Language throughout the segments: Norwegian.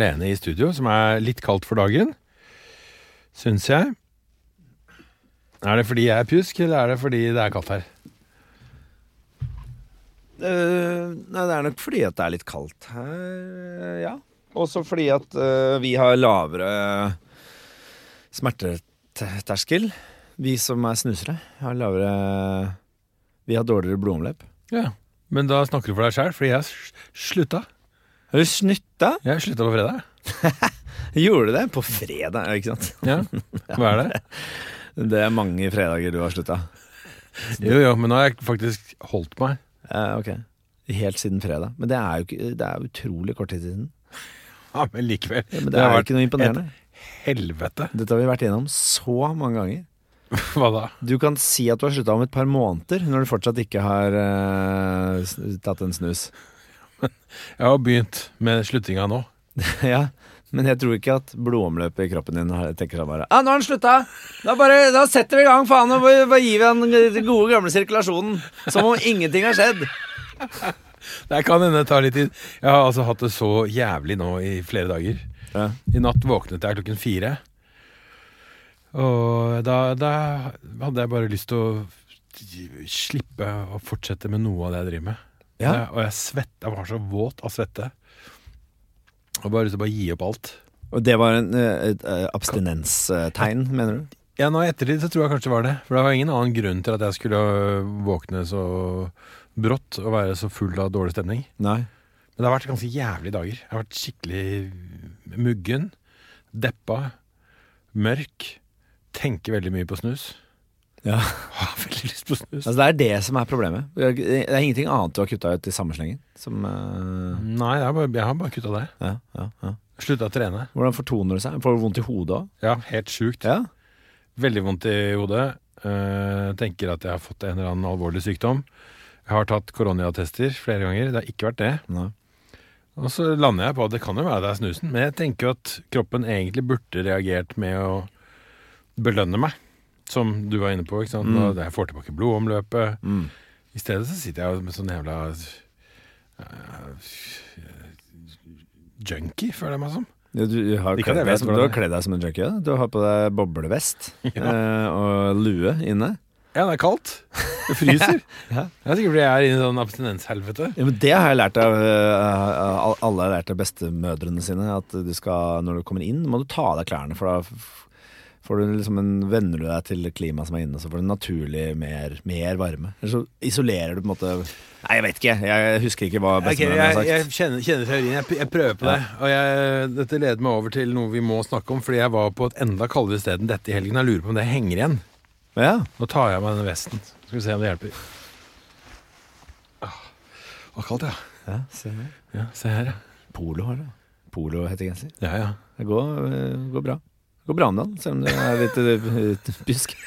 alene i studio, som er litt kaldt for dagen. Syns jeg. Er det fordi jeg er pjusk, eller er det fordi det er kaldt her? Uh, nei, det er nok fordi at det er litt kaldt her, ja. Også fordi at uh, vi har lavere smerteterskel. Vi som er snusere, har lavere Vi har dårligere blodomløp. Ja. Men da snakker du for deg sjæl, fordi jeg slutta. Har du snutta? Jeg slutta på fredag. Gjorde du det? På fredag, ikke sant? Ja. Hva er det? Det er mange fredager du har slutta. Jo, jo, men nå har jeg faktisk holdt meg. Eh, ok. Helt siden fredag. Men det er jo ikke, det er utrolig kort tid siden. Ja, Men likevel. Ja, men det, Det er jo ikke noe imponerende. Helvete. Dette har vi vært igjennom så mange ganger. Hva da? Du kan si at du har slutta om et par måneder, når du fortsatt ikke har uh, tatt en snus. Jeg har begynt med sluttinga nå. ja, Men jeg tror ikke at blodomløpet i kroppen din tenker seg bare ah, 'Nå har han slutta! Da, bare, da setter vi i gang, faen, og bare, gir vi han den gode, gamle sirkulasjonen.' Som om ingenting har skjedd. Det kan hende det tar litt tid. Jeg har altså hatt det så jævlig nå i flere dager. Ja. I natt våknet jeg klokken fire. Og da, da hadde jeg bare lyst til å slippe å fortsette med noe av det jeg driver med. Ja. Jeg, og jeg svett, jeg var så våt av svette. Og bare lyst til å bare gi opp alt. Og det var en, eh, et eh, abstinenstegn, mener du? Ja, nå i ettertid så tror jeg kanskje det var det. For det var ingen annen grunn til at jeg skulle våkne så brått og være så full av dårlig stemning. Nei. Men det har vært ganske jævlige dager. Jeg har vært skikkelig muggen, deppa, mørk. Tenker veldig mye på snus. Ja. Har veldig lyst på snus. Altså, det er det som er problemet. Det er ingenting annet du har kutta ut i samme slengen. Som uh... Nei, jeg har bare, jeg har bare kutta det. ja, ja, ja. Slutta å trene. Hvordan fortoner det seg? Får du vondt i hodet òg? Ja, helt sjukt. Ja. Veldig vondt i hodet. Uh, tenker at jeg har fått en eller annen alvorlig sykdom. Jeg har tatt koronatester flere ganger. Det har ikke vært det. Nei. Og så lander jeg på at det kan jo være det er snusen, men jeg tenker jo at kroppen egentlig burde reagert med å belønne meg, som du var inne på. ikke sant? Mm. Jeg får tilbake blodomløpet. Mm. I stedet så sitter jeg med sånn jævla uh, junkie, føler jeg meg som. Ja, du, har kledd deg som, du har kledd deg som en junkie. Du har på deg boblevest Ja. eh, og lue inne. Ja, det er kaldt. Det fryser. Ja. Det er sikkert fordi jeg er inne i sånn abstinenshelvete. Ja, men Det har jeg lært av uh, Alle har lært av bestemødrene sine. At du skal, når du kommer inn, må du ta av deg klærne. For da får du liksom en, venner du deg til klimaet som er inne, så får du naturlig mer, mer varme. Eller så isolerer du på en måte Nei, jeg vet ikke. Jeg husker ikke hva bestemoren okay, har sagt. jeg kjenner, kjenner teorien. Jeg, jeg prøver på det. Og jeg, dette leder meg over til noe vi må snakke om, fordi jeg var på et enda kaldere sted enn dette i helgen. Jeg lurer på om det henger igjen. Ja. Nå tar jeg av meg denne vesten. Skal vi se om det hjelper. Ah, det var kaldt, ja. ja se her. ja. Se her, ja. Polo har det. Polo-hettegenser. Ja, ja. Det går, eh, går bra. Det går bra med den, selv om det er litt eh, pjusk.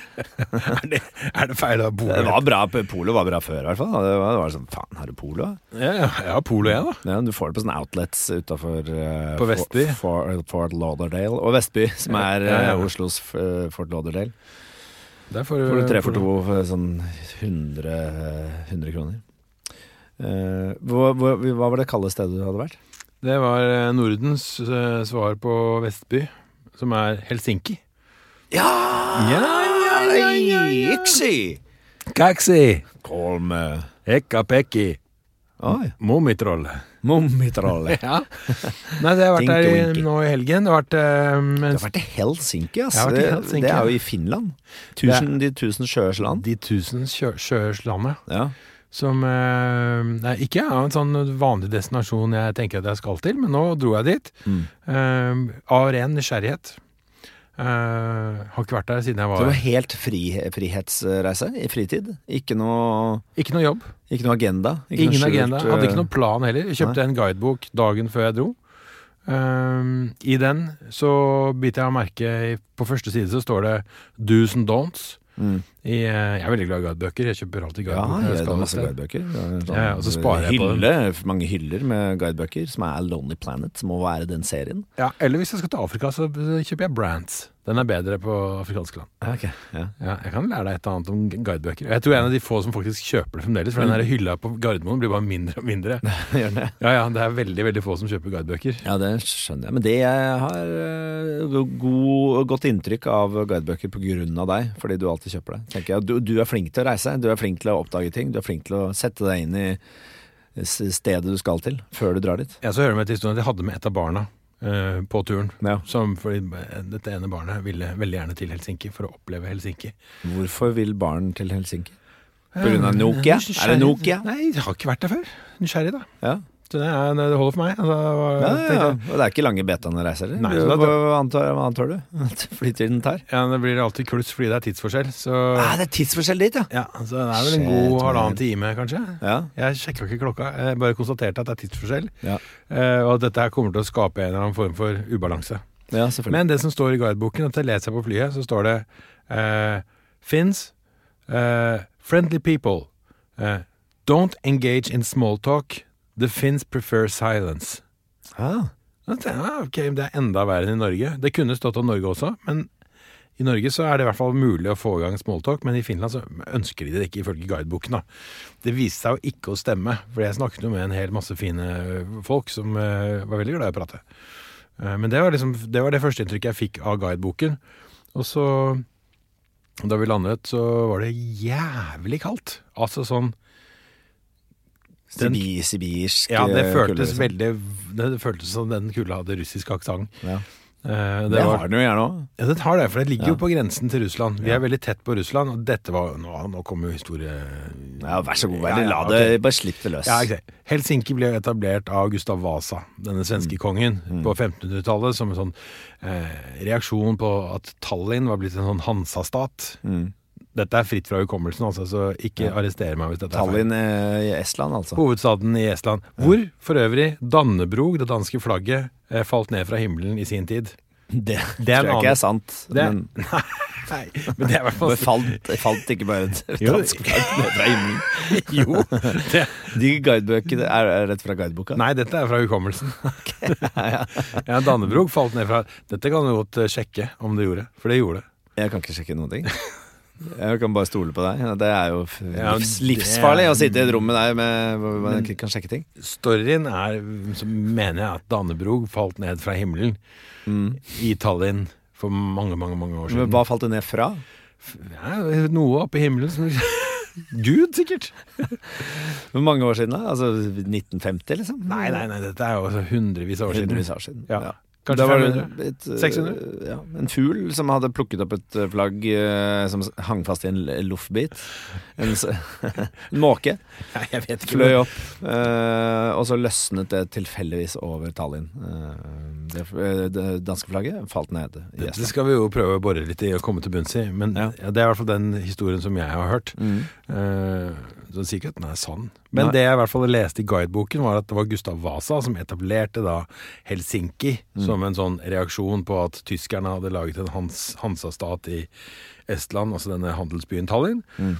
Er det, er det feil å ha polo? var bra, Polo var bra før, i hvert fall. Det var, det var sånn, faen, har du polo? Ja, ja, jeg har polo, jeg, da. Ja, du får det på sånne outlets utafor På Vestby? For, for, Fort Lauderdale. Og Vestby, som er Ja, ja, eh, Oslos uh, Fort Lauderdale. Der får Får du tre for to for sånn 100, eh, 100 kroner. Eh, hva, hva, hva var det kalde stedet du hadde vært? Det var eh, Nordens eh, svar på Vestby, som er Helsinki. Ja! Ja, ja, ja, ja, ja. Iksi! Kaksi! Kolme. Ekka-pekki! Mummitrollet. Mummitrollet. Mummitrolle. Ja. Nei, det har vært der nå i helgen. Det har vært um, det har vært i Helsinki, i Det- det er jo i Finland. Tusen, de tusen sjøers land. De tusen sjø- sjøers landet. Ja. Som eh, nei, ikke er en sånn vanlig destinasjon jeg tenker at jeg skal til, men nå dro jeg dit. Mm. eh, av ren nysgjerrighet. Eh, har ikke vært der siden jeg Så det var var helt fri, frihetsreise i fritid? Ikke noe, Ikke noe jobb. ikke noe agenda? Ikke Ingen noe agenda. Hadde ikke noen plan heller. Jeg kjøpte en guidebok dagen før jeg dro. Ehm, I den så biter jeg merke På første side så står det 'do's and don'ts'. Mm. I, eh, jeg er veldig glad i guidebøker. Jeg kjøper alltid guidebøker. Ja, jeg har masse guidebøker. Ja, og så sparer jeg på dem. hylle, Mange hyller med guidebøker, som er Lonely Planet, som må være den serien. Ja, eller hvis jeg skal til Afrika, så kjøper jeg Brands. Den er bedre på afrikanske land. Okay, ok. Ja. Ja, jeg kan lære deg et annet om guidebøker. Jeg tror jeg er en av de få som faktisk kjøper det fremdeles. For den her hylla på Gardermoen blir bare mindre og mindre. Gjør det? Ja, ja, Det er veldig veldig få som kjøper guidebøker. Ja, det skjønner jeg. Men det jeg har eh, god, godt inntrykk av guidebøker på grunn av deg, fordi du alltid kjøper det. Tenker jeg, du, du er flink til å reise, du er flink til å oppdage ting, du er flink til å sette deg inn i stedet du skal til, før du drar dit. Jeg så hører med til historien at jeg hadde med et av barna eh, på turen. Ja. Som fordi dette ene barnet ville veldig gjerne til Helsinki for å oppleve Helsinki. Hvorfor vil barn til Helsinki? Grunn av Nokia? Eh, Er det Nokia? Nei, jeg har ikke vært der før. Nysgjerrig, da. Ja. Så det, det holder for meg. Altså, Ja, ja, ja. Og det er ikke lange betaene reiser? heller? Nei, hva, hva, antar, hva antar du at flytiden tar? ja, det blir alltid kluss fordi det er tidsforskjell. Så Ah, det er tidsforskjell dit, ja! ja, så det er vel en god halvannen time, kanskje. Ja, Jeg sjekka ikke klokka, jeg bare konstaterte at det er tidsforskjell. ja. eh, Og at dette her kommer til å skape en eller annen form for ubalanse. ja selvfølgelig. Men det som står i guideboken, at jeg leser på flyet, så står det eh, Finns eh, Friendly people eh, Don't engage in small talk The Finns prefer silence ah, tenkte ah, Ok, det er enda verre enn i Norge Det kunne stått om Norge også Men i Norge så er det i hvert fall mulig å få i gang smalltalk, men i Finland så ønsker de det ikke ifølge guideboken. da. Det viste seg jo ikke å stemme, for jeg snakket jo med en hel masse fine folk som uh, var veldig glad i å prate. Uh, men det var liksom, det var det første inntrykket jeg fikk av guideboken. Og så, da vi landet, så var det jævlig kaldt. Altså sånn Den- sibirsk Ja, det eh, føltes kule, liksom. veldig Det føltes som den kula hadde russisk aksent. ja. Uh, Det, var- har den jo gjerne òg. Ja, det har det, for det ligger Ja. jo på grensen til Russland. Vi er veldig tett på Russland, og dette var Nå, nå kommer jo historie... Ja, vær så god, Ja, La det det, bare slipp det løs. Ja, ikke. Helsinki ble etablert av Gustav Vasa, denne svenske kongen, på 1500-tallet som en sånn eh, reaksjon på at Tallinn var blitt en sånn Hansa-stat. Mm. Dette er fritt fra hukommelsen, altså, så ikke arrester meg hvis dette er feil. Tallinn eh, i Estland, altså. Hovedstaden i Estland. Hvor for øvrig Dannebrog, det danske flagget, eh, falt ned fra himmelen i sin tid. Det, Det tror jeg ikke er sant. Det, men nei, men det er i hvert fall det falt, falt ikke bare et dansk flagg ned fra himmelen. Jo. Det, De guidebøkene er, er rett fra guideboka? nei, dette er fra hukommelsen. ja, Dannebrog falt ned fra Dette kan du godt eh, sjekke om det gjorde, for det gjorde det. Jeg kan ikke sjekke noen ting. Jeg kan bare stole på deg. Det er jo livs, livsfarlig å sitte i et rom med deg med, hvor man ikke kan sjekke ting. Storyen er, så mener jeg at Dannebrog falt ned fra himmelen i Tallinn for mange, mange mange år siden. Men hva falt det ned fra? Ja, noe oppe i himmelen som Gud, sikkert. Hvor mange år siden da? Altså 1950, liksom? Nei, nei, nei, dette er jo altså hundrevis av år siden. Hundrevis år siden. Ja. Ja. Kanskje Da var det 500? et, eh, 600? Ja, en fugl som hadde plukket opp et eh, flagg eh, som hang fast i en loffbit. En, en måke. Nei, jeg vet ikke. Fløy opp, eh, og så løsnet det tilfeldigvis over Tallinn. Eh, det, eh, det danske flagget falt ned i det skal vi jo prøve å bore litt i og komme til bunns i, men Ja. ja, det er i hvert fall den historien som jeg har hørt. Mm. Eh, så den er sann. Men Nei. det jeg i hvert fall leste i guideboken, var at det var Gustav Vasa som etablerte da Helsinki Mm. som en sånn reaksjon på at tyskerne hadde laget en Hans, Hansa-stat i Estland, altså denne handelsbyen Tallinn. Mm.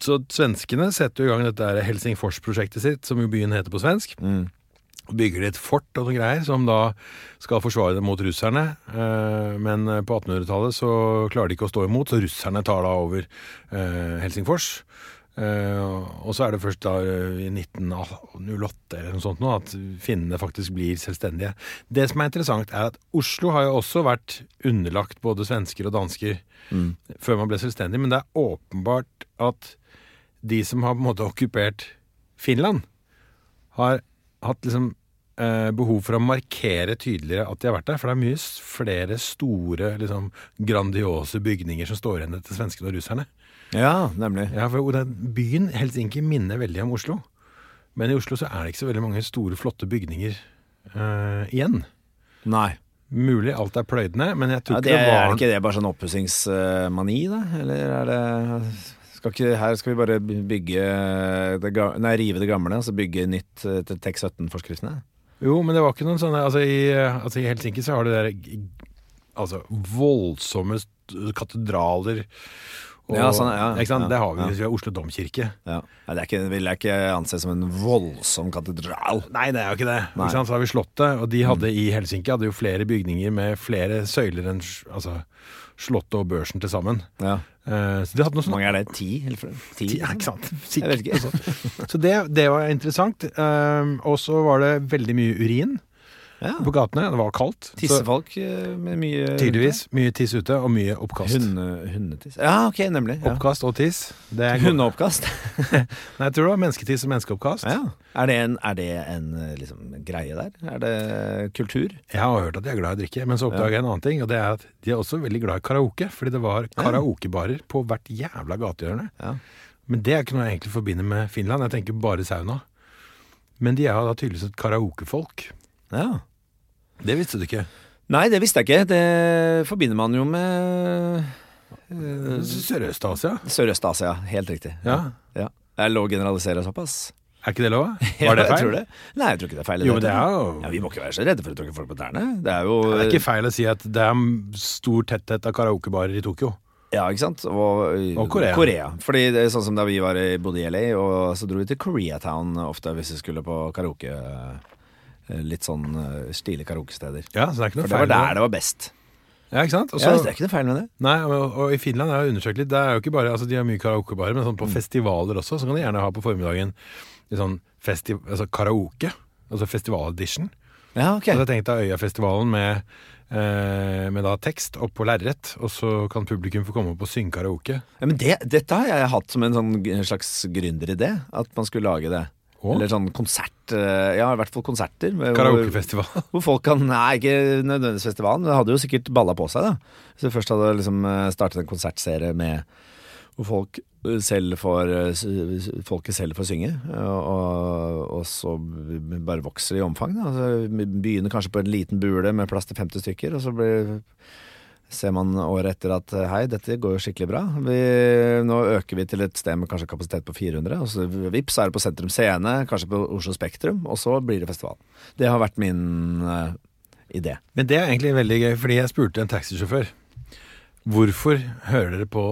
Så svenskene setter jo i gang dette Helsingfors-prosjektet sitt, som jo byen heter på svensk. Mm. Og bygger de et fort og noen greier som da skal forsvare det mot russerne. Eh, Men på 1800-tallet så klarer de ikke å stå imot, så russerne tar da over eh, Helsingfors. Eh, og så er det først da eh, i 1908 eller noe sånt nå at finnene faktisk blir selvstendige. Det som er interessant, er at Oslo har jo også vært underlagt både svensker og dansker Mm. før man ble selvstendig, men det er åpenbart at de som har på en måte okkupert Finland, har hatt liksom eh, behov for å markere tydeligere at de har vært der. For det er mye flere store, liksom grandiose bygninger som står igjen etter svenskene og russerne. Ja, nemlig. Ja, for Byen Helsinki minner veldig om Oslo. Men i Oslo så er det ikke så veldig mange store, flotte bygninger uh, igjen. Nei. Mulig alt er pløyd ned, men jeg tror Ja, ikke det, det var er ikke det bare sånn oppussingsmani, da? Eller er det skal ikke, Her skal vi bare bygge det, Nei, rive det gamle, altså så bygge nytt eh, til TEK 17-forskriftene? Jo, men det var ikke noen sånne Altså i, altså, i Helsinki så har du der altså, voldsomme katedraler Og, Ja, sånn, ja, ikke sant? ja, Det har vi hvis vi har Oslo domkirke. Ja. Nei, det ikke, vil jeg ikke anse som en voldsom katedral. Nei, det er jo ikke det. Ikke sant? Så har vi Slottet, og de hadde i Helsinki hadde jo flere bygninger med flere søyler enn altså, Slottet og Børsen til sammen. Ja. Uh, så de hadde noe sånt. mange er det? Ti? Eller ti? Ti? Ja, ikke sant? Jeg vet ikke. Så det, det var interessant. Uh, og så var det veldig mye urin Ja. på gatene. Det var kaldt. Tissefolk eh, med mye tydeligvis mye tiss ute, og mye oppkast. Hunde, hundetiss. Ja, ok, nemlig. Ja. Oppkast og tiss. Hundeoppkast. Nei, jeg tror det var mennesketiss og menneskeoppkast. Ja. Er det en, er det en eh, liksom, greie der? Er det kultur? Jeg har hørt at de er glad i å drikke, men så oppdaga jeg en annen ting. Og det er at de er også veldig glad i karaoke. Fordi det var karaokebarer på hvert jævla gatehjørne. Ja. Men det er ikke noe jeg egentlig forbinder med Finland. Jeg tenker bare sauna. Men de er jo da tydeligvis et karaokefolk. ja. Det visste du ikke. Nei, det visste jeg ikke. Det forbinder man jo med uh, Sørøst-Asia. Sørøst-Asia. Helt riktig. Ja. ja. Er lå å generalisere såpass? Er ikke det lov? Var det Jeg feil? tror det. Nei, jeg tror ikke det er feil. Jo, det er jo ja, Vi må ikke være så redde for å tråkke folk på tærne. Det er jo Det er ikke feil å si at det er stor tetthet av karaokebarer i Tokyo. Ja, ikke sant? Og, Og Korea. Fordi det er sånn som da vi var i, bodde i LA, og så dro vi til Koreatown ofte hvis vi skulle på karaoke. Eh, Litt sånn eh, stilige karaokesteder. Ja, så det er ikke noe For det var der det var best. Ja, ikke sant? Også, Ja, det er ikke noe feil med det. Nei, og, og i Finland har jeg undersøkt litt. Det er jo ikke bare, altså De har mye karaokebarer, men sånn på festivaler også, så kan de gjerne ha på formiddagen sånn festi altså karaoke. Altså festivaledition. Ja, ok. Så jeg tenkte Øyafestivalen med, eh, med da tekst opp på lerret, og så kan publikum få komme opp og synge karaoke. Ja, men det, dette har jeg hatt som en sånn slags gründeridé, at man skulle lage det. Å? Eller sånn konsert eh, Ja, i hvert fall konserter. Karaokefestival. Hvor, hvor folk kan Nei, ikke nødvendigvis festivalen. Det hadde jo sikkert balla på seg, da. Hvis du først hadde liksom eh, startet en konsertserie med hvor folk eh, selv får folket selv får synge, og, og, så bare vokser det i omfang. Da. Altså, begynner kanskje på en liten bule med plass til 50 stykker, og så blir ser man året etter at eh, hei, dette går jo skikkelig bra. Vi, nå øker vi til et sted med kanskje kapasitet på 400, og så vips er det på Sentrum Scene, kanskje på Oslo Spektrum, og så blir det festival. Det har vært min uh, idé. Men det er egentlig veldig gøy, fordi jeg spurte en taxisjåfør Hvorfor hører dere på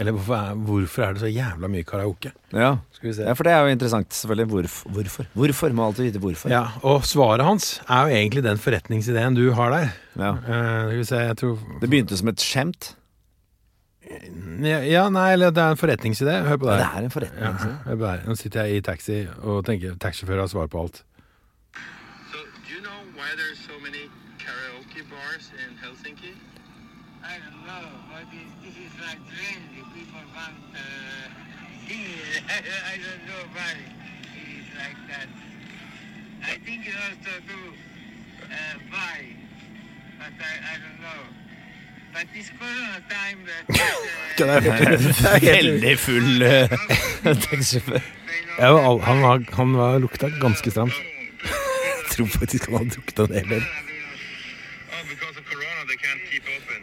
Eller hvorfor er, hvorfor er det så jævla mye karaoke? Ja. Skal vi se. ja, for det er jo interessant, selvfølgelig. Hvorf, hvorfor? Hvorfor? Må alltid vite hvorfor. Ja, og svaret hans er jo egentlig den forretningsideen du har der. Ja. Uh, skal vi se, jeg tror Det begynte som et skjemt. ja, ja, nei, eller det er en forretningsidé. Hør på Ja, det det er en forretningsidé. Ja, hør på det. Nå sitter jeg i taxi og tenker taxisjåfør har svar på alt. So, do you know why there's so many karaoke bars in Helsinki? I don't know, but this, this is like trendy. People want uh, it. I don't know why it is like that. I think it also do uh, why, but I, I don't know. But this Corona time that uh, Veldig full uh, taxisjåfør. Ja, han, var, han var lukta ganske stramt. Jeg tror faktisk han hadde drukket en hel del. Oh, because of Corona, they can't keep open.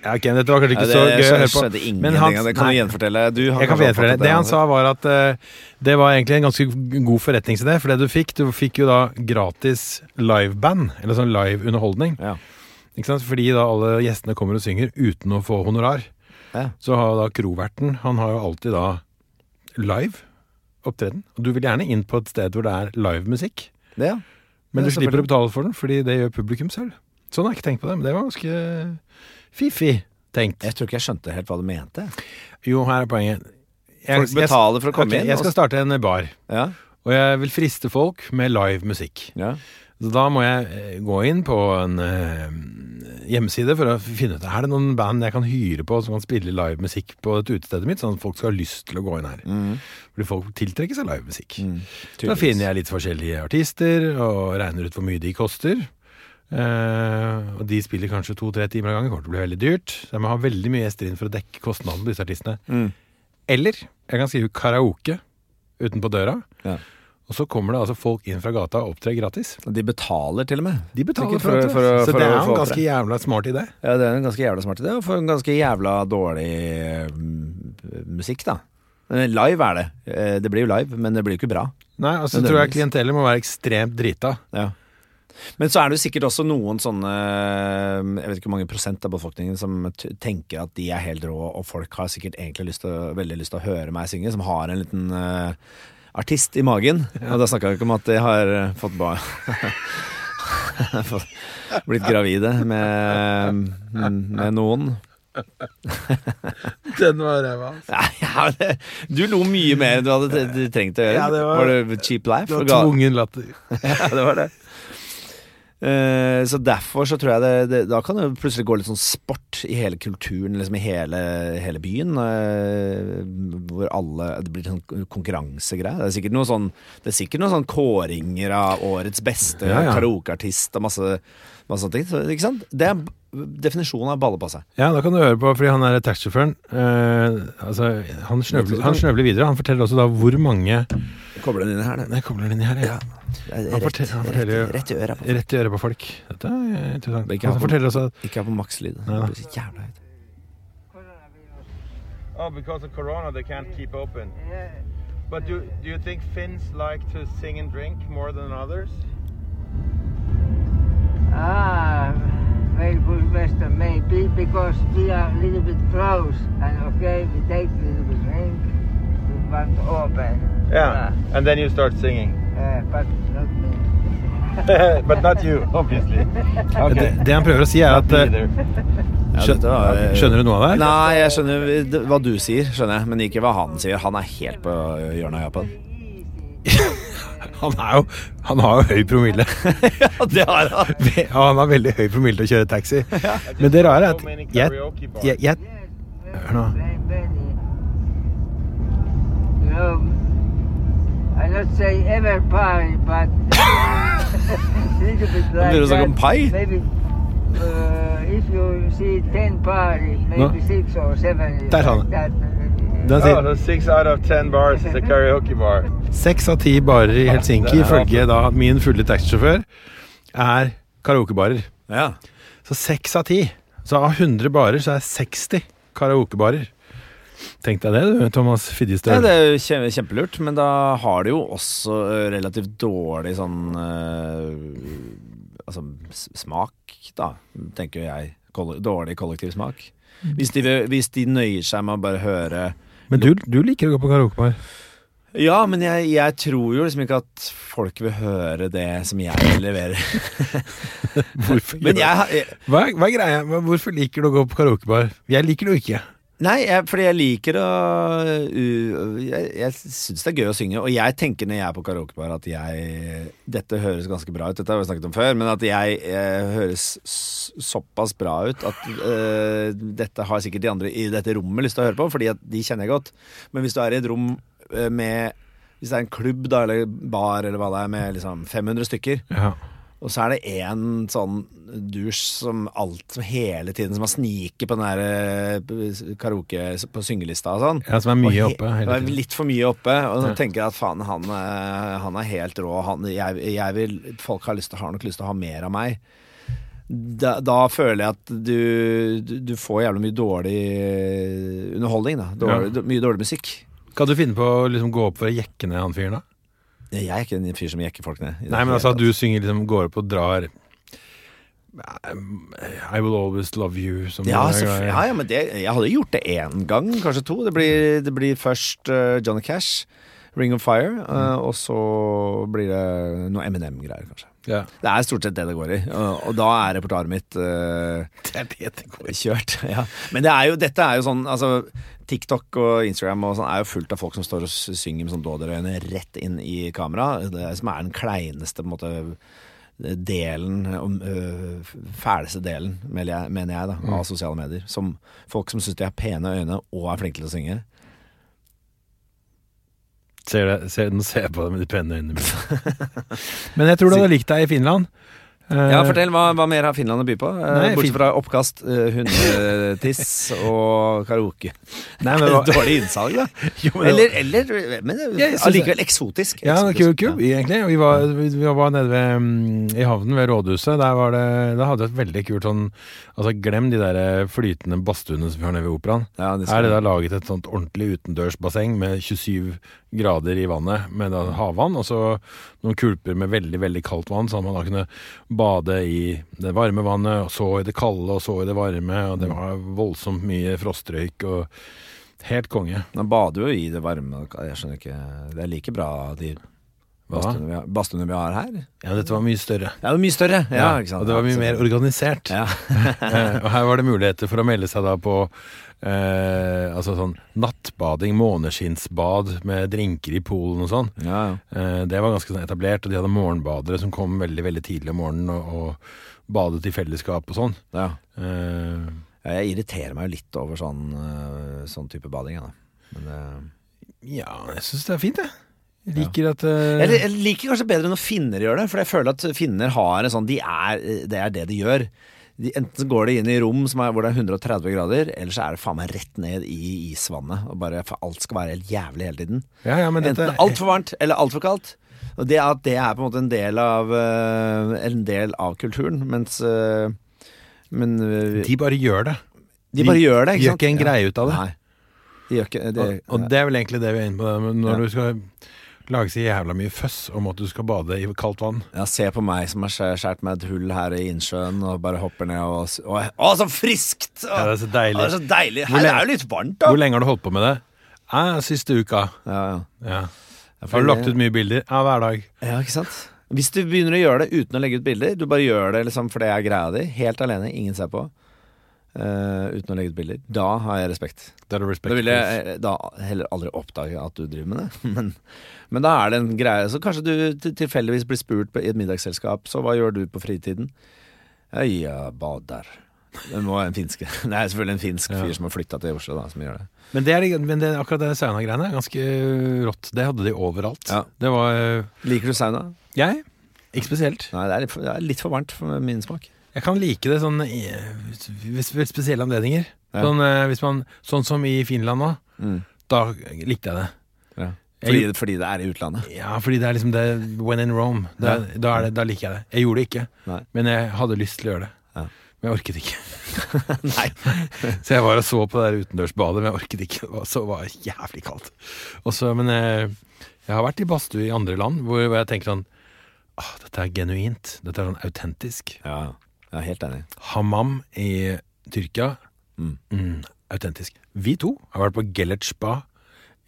Ja, okay, dette var kanskje Ja, ikke det så gøy å høre på. skjedde ingenting Men av det. Kan nei. du gjenfortelle? Du Jeg kan gjenfortelle. det. Det han sa var at uh, det var egentlig en ganske god forretningsidé. For det du fikk, du fikk jo da gratis liveband, eller sånn live underholdning. Ja. Ikke sant? Fordi da alle gjestene kommer og synger uten å få honorar. Ja. Så har da kroverten Han har jo alltid da live opptreden. Og du vil gjerne inn på et sted hvor det er livemusikk. Det, ja. Men Ja, du slipper å betale for den, fordi det gjør publikum selv. Sånn har jeg ikke tenkt på det, men det var ganske fiffig tenkt. Jeg tror ikke jeg skjønte helt hva du mente. Jo, her er poenget. Jeg- Folk betaler for å komme okay, inn. Jeg skal starte en bar, Ja, og jeg vil friste folk med live musikk. ja. Så da må jeg eh, gå inn på en eh, hjemmeside for å finne ut Er det noen band jeg kan hyre på som kan spille live musikk på et utestedet mitt, sånn at folk skal ha lyst til å gå inn her. Fordi folk tiltrekker seg live musikk. Da Mm. tydeligvis. finner jeg litt forskjellige artister og regner ut hvor mye de koster. Eh, og de spiller kanskje to-tre timer av gangen, kommer til å bli veldig dyrt. Så jeg må ha veldig mye gjester inn for å dekke kostnadene på disse artistene. Mm. Eller jeg kan skrive karaoke utenpå døra. Ja. Og så kommer det altså folk inn fra gata og opptrer gratis. De betaler til og med. De betaler for, for, for- for Så det er en ganske jævla smart idé. Ja, det er en ganske jævla smart idé, og for en ganske jævla dårlig mm, musikk, da. Eh, Live er det. Eh, Det blir jo live, men det blir jo ikke bra. Nei, altså Men tror jeg klientellet må være ekstremt drita. Ja. Men så er det jo sikkert også noen sånne Jeg vet ikke hvor mange prosent av befolkningen som tenker at de er helt rå, og folk har sikkert egentlig lyst til, veldig lyst til å høre meg synge, som har en liten uh, artist i magen. Og da snakker jeg ikke om at de har eh, fått barn Blitt gravide med, med noen. Den var ræva. Nei, ja, du lo mye mer enn du hadde trengt å gjøre. Ja, det var- det cheap life? Det var tvungen latter. Ja, det var det. Eh, så derfor så tror jeg det, det Da kan det plutselig gå litt sånn sport i hele kulturen, liksom i hele, hele byen. Uh, hvor alle Det blir sånn konkurransegreie. Det er sikkert noe sånn Det er sikkert noen sånn kåringer av årets beste Ja, ja. karaokeartist og masse, masse sånne ting. Så, ikke sant? Det er definisjonen av balle på seg. Ja, da kan du høre på, fordi han er taxisjåføren. Eh, altså, han snøvler, han snøvler videre. Han forteller også da hvor mange Kobler den inn her, den. Kobler den inn her, ja. Det Han forteller- han forteller jo- rett i på- Rett i øret på folk. Dette er interessant. Ikke ha Han på- forteller også at Ikke ha på makslyd. Det Nei da. blir så jævla høyt. Oh, because of Corona, they can't keep open. Yeah. But do, do you think Finns like to sing and drink more than others? Ah, very good may be because we are a little bit close and okay, we take a little bit drink, we want to open. Yeah. And then you start singing. Uh, but not me. but not you, obviously. det, Okay. det han prøver å si, er at eh, either. Ja, skjø- dette var, eh, Skjønner du noe av det? Nei, jeg skjønner hva du sier, skjønner jeg, men ikke hva han sier. Han er helt på hjørnet av Japan. Han, er jo, han har jo høy promille. Ja, det har han. Ja, han har veldig høy promille til å kjøre taxi. Men det rare er at jeg, jeg, jeg Hør nå. Han many. You know, I not say ever party, but little bit like begynner å snakke om pai. Maybe uh, if you see ten party, maybe Nå. six or seven. Der sa han. Oh, sier so six out of ten bars is a karaoke bar. seks av ti barer i Helsinki, ifølge da min fulle taxisjåfør, er karaokebarer. Ja. Så seks av ti. Så av 100 barer så er 60 karaokebarer. Tenk deg det du, Thomas Ja, det er jo kje- kjempelurt, men da har de jo også eh, relativt dårlig sånn øh, Altså smak, da, tenker jeg. Dårlig kollektiv smak. Hvis de, hvis de nøyer seg med å bare høre Men du, du liker å gå på karaokebar. Ja, men jeg, jeg tror jo liksom ikke at folk vil høre det som jeg leverer. Hvorfor Men jeg, jeg hva, er- hva er greia? Hvorfor liker du å gå på karaokebar? Jeg liker det jo ikke. Nei, jeg, fordi jeg liker å uh, Jeg, jeg syns det er gøy å synge, og jeg tenker når jeg er på karaokebar at jeg Dette høres ganske bra ut, dette har vi snakket om før, men at jeg, jeg høres såpass bra ut at uh, dette har sikkert de andre i dette rommet lyst til å høre på, fordi de kjenner jeg godt. Men hvis du er i et rom eh, med Hvis det er en klubb da, eller bar eller hva det er, med liksom 500 stykker, Ja. Og så er det én sånn dusj som alt som hele tiden Som har sniket på den der eh, karaoke på syngelista og sånn. ja, som er mye oppe hele tiden. Litt for mye oppe. Og så Ja. tenker jeg at faen, han, eh, han er helt rå. Han, jeg, jeg vil, folk har, lyst til, har nok lyst til å ha mer av meg. Da, da føler jeg at du, du, du får jævlig mye dårlig underholdning. Da. Dårlig, Ja. Mye dårlig musikk. Kan du finne på å liksom gå opp for å jekke ned han fyren, da? Jeg er ikke en fyr som jekker folk ned. Nei, men altså at du synger liksom går opp og drar I will always love you. Som Ja, ja, ja, men det, jeg hadde gjort det én gang, kanskje to. Det blir, det blir først uh, Johnny Cash, Ring of Fire, uh, Mm. og så blir det noe Eminem-greier, kanskje. Ja. Det er stort sett det det går i, og, og da er repertoaret mitt uh, Det er det det går i. kjørt. Ja. Men det er jo, dette er jo sånn altså, TikTok og Instagram og sånn er jo fullt av folk som står og synger med sånn dåderøyne rett inn i kamera. Det som er den kleineste på en måte delen, øh, fæleste delen, mener jeg, mener jeg da, av sosiale medier. Som folk som syns de har pene øyne og er flinke til å synge. Ser det, ser, nå ser jeg på deg med de pene øynene mine. Men jeg tror du hadde likt deg i Finland. Eh, Ja, Fortell, hva, hva mer har Finland å by på? Eh, Nei, Bortsett fra oppkast, uh, hundetiss og karaoke. Nei, men Dårlig innsalg, da. Jo, men Eller, eller men synes allikevel eksotisk. Ja, kul, kul egentlig. Vi var, vi, var nede ved, mm, i havnen ved rådhuset. Der, var det, der hadde vi et veldig kult sånn Altså, glem de der eh, flytende badstuene som vi har nede ved operaen. Ja, det Her er det da laget et sånt ordentlig utendørsbasseng med 27 grader i vannet med havvann, og så noen kulper med veldig, veldig kaldt vann, sånn at man da kunne bade i det varme vannet, og så i det kalde, og så i det varme, og det var voldsomt mye frostrøyk og helt konge. Man bader jo i det varme. Jeg skjønner ikke Det er like bra de? Badstuene vi, har- vi har her. Ja, dette var mye større. Ja, det var mye større. Ja, sant? og det var mye mer organisert. Ja. Eh, og her var det muligheter for å melde seg da på eh, altså sånn nattbading, måneskinnsbad med drinker i poolen og sånn. ja, ja. Eh, det var ganske sånn etablert, og de hadde morgenbadere som kom veldig veldig tidlig om morgenen og, og badet i fellesskap og sånn. ja. Eh, Ja, Jeg irriterer meg jo litt over sånn, øh, sånn type bading. Ja, da. Men, øh, ja, jeg syns det er fint, jeg. Liker at uh... jeg, jeg liker kanskje bedre når finner gjør det, for jeg føler at finner har en sånn de er, Det er det de gjør. De, enten går de inn i rom som er, hvor det er 130 grader, eller så er det faen meg rett ned i isvannet. Og bare, alt skal være helt jævlig hele tiden. ja, ja, men dette, Enten altfor varmt eller altfor kaldt. Og det at det er på en måte en del av, øh, en del av kulturen, mens øh, Men De bare gjør det. de bare gjør det, de ikke gjør sant? ikke en greie ut av det. Nei. De ikke de, og, og det er vel egentlig det vi er inne på. Når Ja. du skal lage så jævla mye føss om at du skal bade i kaldt vann Ja, se på meg som har skåret meg et hull her i innsjøen og bare hopper ned og og, Å, å så friskt! Å, Ja, det er så å, deilig. det er så deilig. Her lenge- er jo litt varmt, da. Hvor lenge har du holdt på med det? Eh, siste uka. Ja, ja. Ja. Har du lagt ut mye bilder? Ja, hver dag. ja, ikke sant? Hvis du begynner å gjøre det uten å legge ut bilder, du bare gjør det liksom for det er greia di, helt alene, ingen ser på, eh, uten å legge ut bilder, da har jeg respekt. Da, respekt Da vil jeg eh, da heller aldri oppdage at du driver med det. Men, men da er det en greie. Så kanskje du tilfeldigvis blir spurt på, i et middagsselskap, så hva gjør du på fritiden? Jeg eh, bader. Det må være en finske. Det er selvfølgelig en finsk Ja. fyr som har flytta til Oslo, da, som gjør det. Men, det er, men det, akkurat det sauna-greiene er ganske rått. Det hadde de overalt. Ja. Det var eh, Liker du sauna? Jeg? Ikke spesielt. Nei, det er, litt for, det er litt for varmt for min smak. Jeg kan like det sånn i- ved spesielle anledninger. Ja. Sånn, eh, hvis man, sånn som i Finland nå. Mm. Da likte jeg det. Ja. Fordi, fordi det er i utlandet. Ja, fordi det er liksom det When in Rome. Det, er- da, er det, da liker jeg det. Jeg gjorde det ikke, Nei. men jeg hadde lyst til å gjøre det. Ja. Men jeg orket ikke. Nei. Så jeg var og så på det der utendørsbadet, men jeg orket ikke. Det var, så var det jævlig kaldt. Og så- men jeg, jeg har vært i badstue i andre land hvor, hvor jeg tenker sånn Åh, dette er genuint. Dette er sånn autentisk. Ja, er helt enig. Hammam i Tyrkia. Mm. Mm, autentisk. Vi to har vært på Gellert spa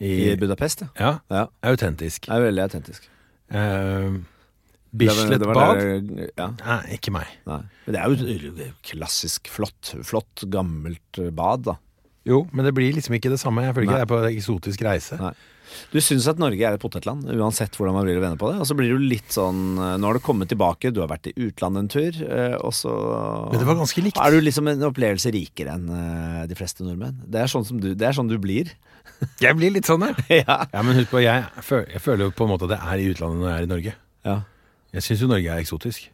i, I Budapest, ja. Ja, ja. autentisk. Det er veldig autentisk. Uh, Bislett bad? Ja. Nei, ikke meg. Nei. Men det er jo et klassisk flott, flott gammelt eh, bad, da. Jo, men det blir liksom ikke det samme. Jeg føler ikke jeg er på eksotisk reise. Nei. Du syns at Norge er et potetland, uansett hvordan man blir og vender på det. Og så blir du litt sånn eh, Nå har du kommet tilbake, du har vært i utlandet en tur, eh, og så Men det var ganske likt. er du liksom en opplevelse rikere enn eh, de fleste nordmenn. Det er sånn, som du, det er sånn du blir. Jeg blir litt sånn, jeg. ja. Ja, men husk på, jeg, jeg føler jo på en måte at jeg er i utlandet når jeg er i Norge. ja. Jeg syns jo Norge er eksotisk.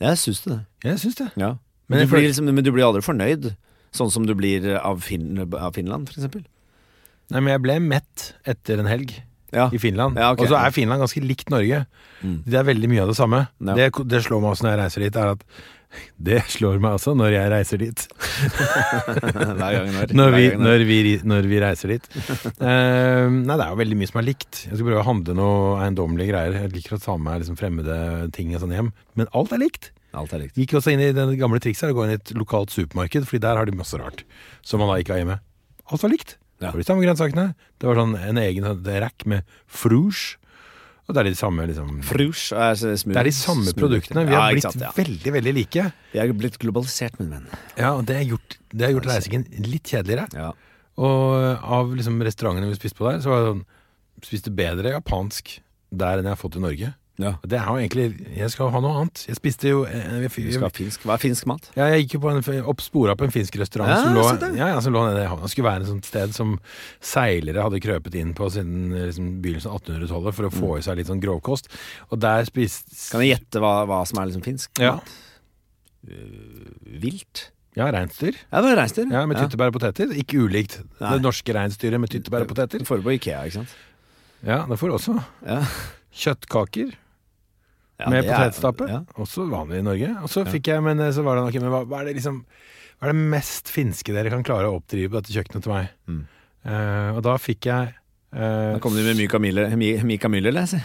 Jeg syns det. Jeg syns det. Ja. Men Men, du blir liksom, men du blir aldri fornøyd, sånn som du blir av, fin, av Finland, for eksempel. Nei, men jeg ble mett etter en helg Ja. i Finland. Ja, okay. Og så er Finland ganske likt Norge. Mm. Det er veldig mye av det samme. Ja. Det, det slår meg også når jeg reiser dit, er at det slår meg også når jeg reiser dit. Når. Når vi, når. når vi, når vi reiser dit. Uh, nei, det er jo veldig mye som er likt. Jeg skal prøve å handle noe eiendommelige greier. Jeg liker å ta med meg liksom fremmede ting og sånn hjem. Men alt er likt. Alt er likt. Gikk også inn i det gamle trikset å gå inn i et lokalt supermarked, Fordi der har de masse rart som man da ikke har hjemme. Alt var likt. Det var de samme grønnsakene. Det var sånn en egen rekk med frouche. Og det er de samme liksom Frouche er smooth. Det er de samme smooth. produktene. Vi har blitt sant, ja. veldig, veldig like. Vi er blitt globalisert, min venn. Ja, og det har gjort, det har gjort reisingen litt kjedeligere. Ja. Og av liksom restaurantene vi spiste på der, så var det sånn Spiste bedre japansk der enn jeg har fått i Norge. Ja. Det er jo egentlig Jeg skal ha noe annet. Jeg spiste jo jeg, jeg, Du skal ha finsk. Hva er finsk mat? Ja, jeg gikk jo på en, opp spora på en finsk restaurant Ja, som, lå, det. ja, som lå nede i havna. Skulle være et sånt sted som seilere hadde krøpet inn på siden liksom, begynnelsen av 1800-tallet for å få i seg litt sånn grovkost. Og der spiste. Kan jeg gjette hva, hva som er liksom finsk Ja. mat? Uh, vilt? Ja, reinsdyr. Ja, det var reinsdyr. Ja, med tyttebær og poteter. Ikke ulikt Nei. det norske reinsdyret med tyttebær og poteter. Du får det på Ikea, ikke sant? Ja, det får du også Ja. kjøttkaker Ja, med potetstappe. Ja. Også vanlig i Norge. Og så fikk jeg, men eh, så var det men hva, hva er det liksom Hva er det mest finske dere kan klare å oppdrive på dette kjøkkenet til meg? Mm. Uh, og da fikk jeg uh, Da kom de med Mika Müller, Mika Müller, leser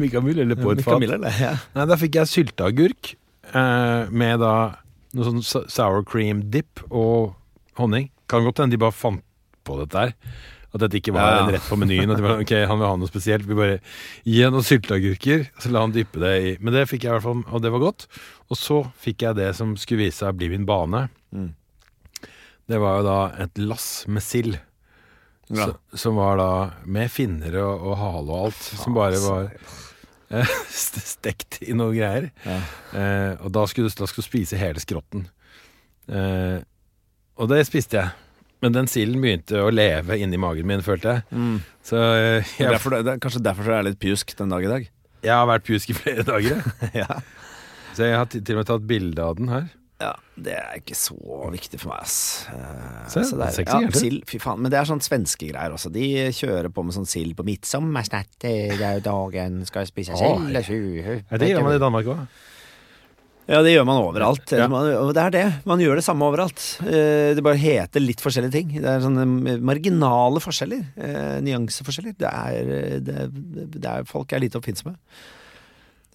Mika Müller eller på et fat. Ja. Nei, da fikk jeg sylteagurk uh, med da noe sånn sour cream dip og honning. Kan godt hende de bare fant på dette her. At dette ikke var Ja, en rett på menyen. At de bare, ok, han vil ha noe spesielt. Vi bare gi ham noen sylteagurker, så la han dyppe det i Men det fikk jeg i hvert fall, og det var godt. Og så fikk jeg det som skulle vise seg å bli min bane. Mm. Det var jo da et lass med sild. Ja. Som var da med finner og, og hale og alt. Som bare var eh, stekt i noe greier. Ja. Eh, og da skulle, da skulle du spise hele skrotten. Eh, og det spiste jeg. Men den silden begynte å leve inni magen min, følte jeg. Mm. Så eh, jeg, Derfor, det, det, kanskje derfor det er litt pjusk den dag i dag. jeg har vært pjusk i flere dager. ja. Så jeg har til og med tatt bilde av den her. Ja, det er ikke så viktig for meg, ass. Eh, Se, så det er- så ja, sild, fy faen. Men det er sånn svenske greier også. De kjører på med sånn sild på midtsommersnatt. Det er jo dagen skal jeg spise sild. Ja, det gjør man i Danmark òg. Ja, det gjør man overalt. Ja. Man, det er det. Man gjør det samme overalt. Eh, Det bare heter litt forskjellige ting. Det er sånne marginale forskjeller. eh, Nyanseforskjeller. Det er, eh, det, det er Folk er lite oppfinnsomme.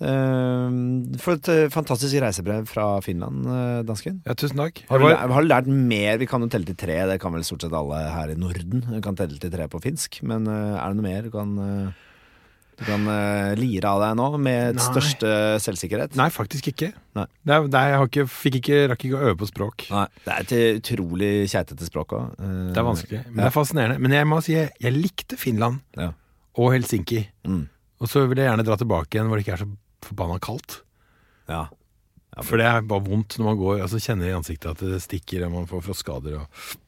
For et fantastisk reisebrev fra Finland, dansken. Ja, tusen takk. Har du, var, lært, har du lært mer? Vi kan jo telle til tre. Det kan vel stort sett alle her i Norden. Vi kan telle til tre på finsk. Men er det noe mer du kan, du kan uh, lire av deg nå, med Nei. største selvsikkerhet? nei, faktisk ikke. Nei. Det er, det er, jeg ikke, fikk ikke, rakk ikke å øve på språk. Nei, det er et utrolig keitete språk òg. Det er vanskelig. Men det er fascinerende. Men jeg må si jeg, jeg likte Finland Ja. og Helsinki. Mm. Og så vil jeg gjerne dra tilbake igjen hvor det ikke er så forbanna kaldt. Ja. For det er bare vondt når man går og altså kjenner i ansiktet at det stikker og man får frostskader. Og...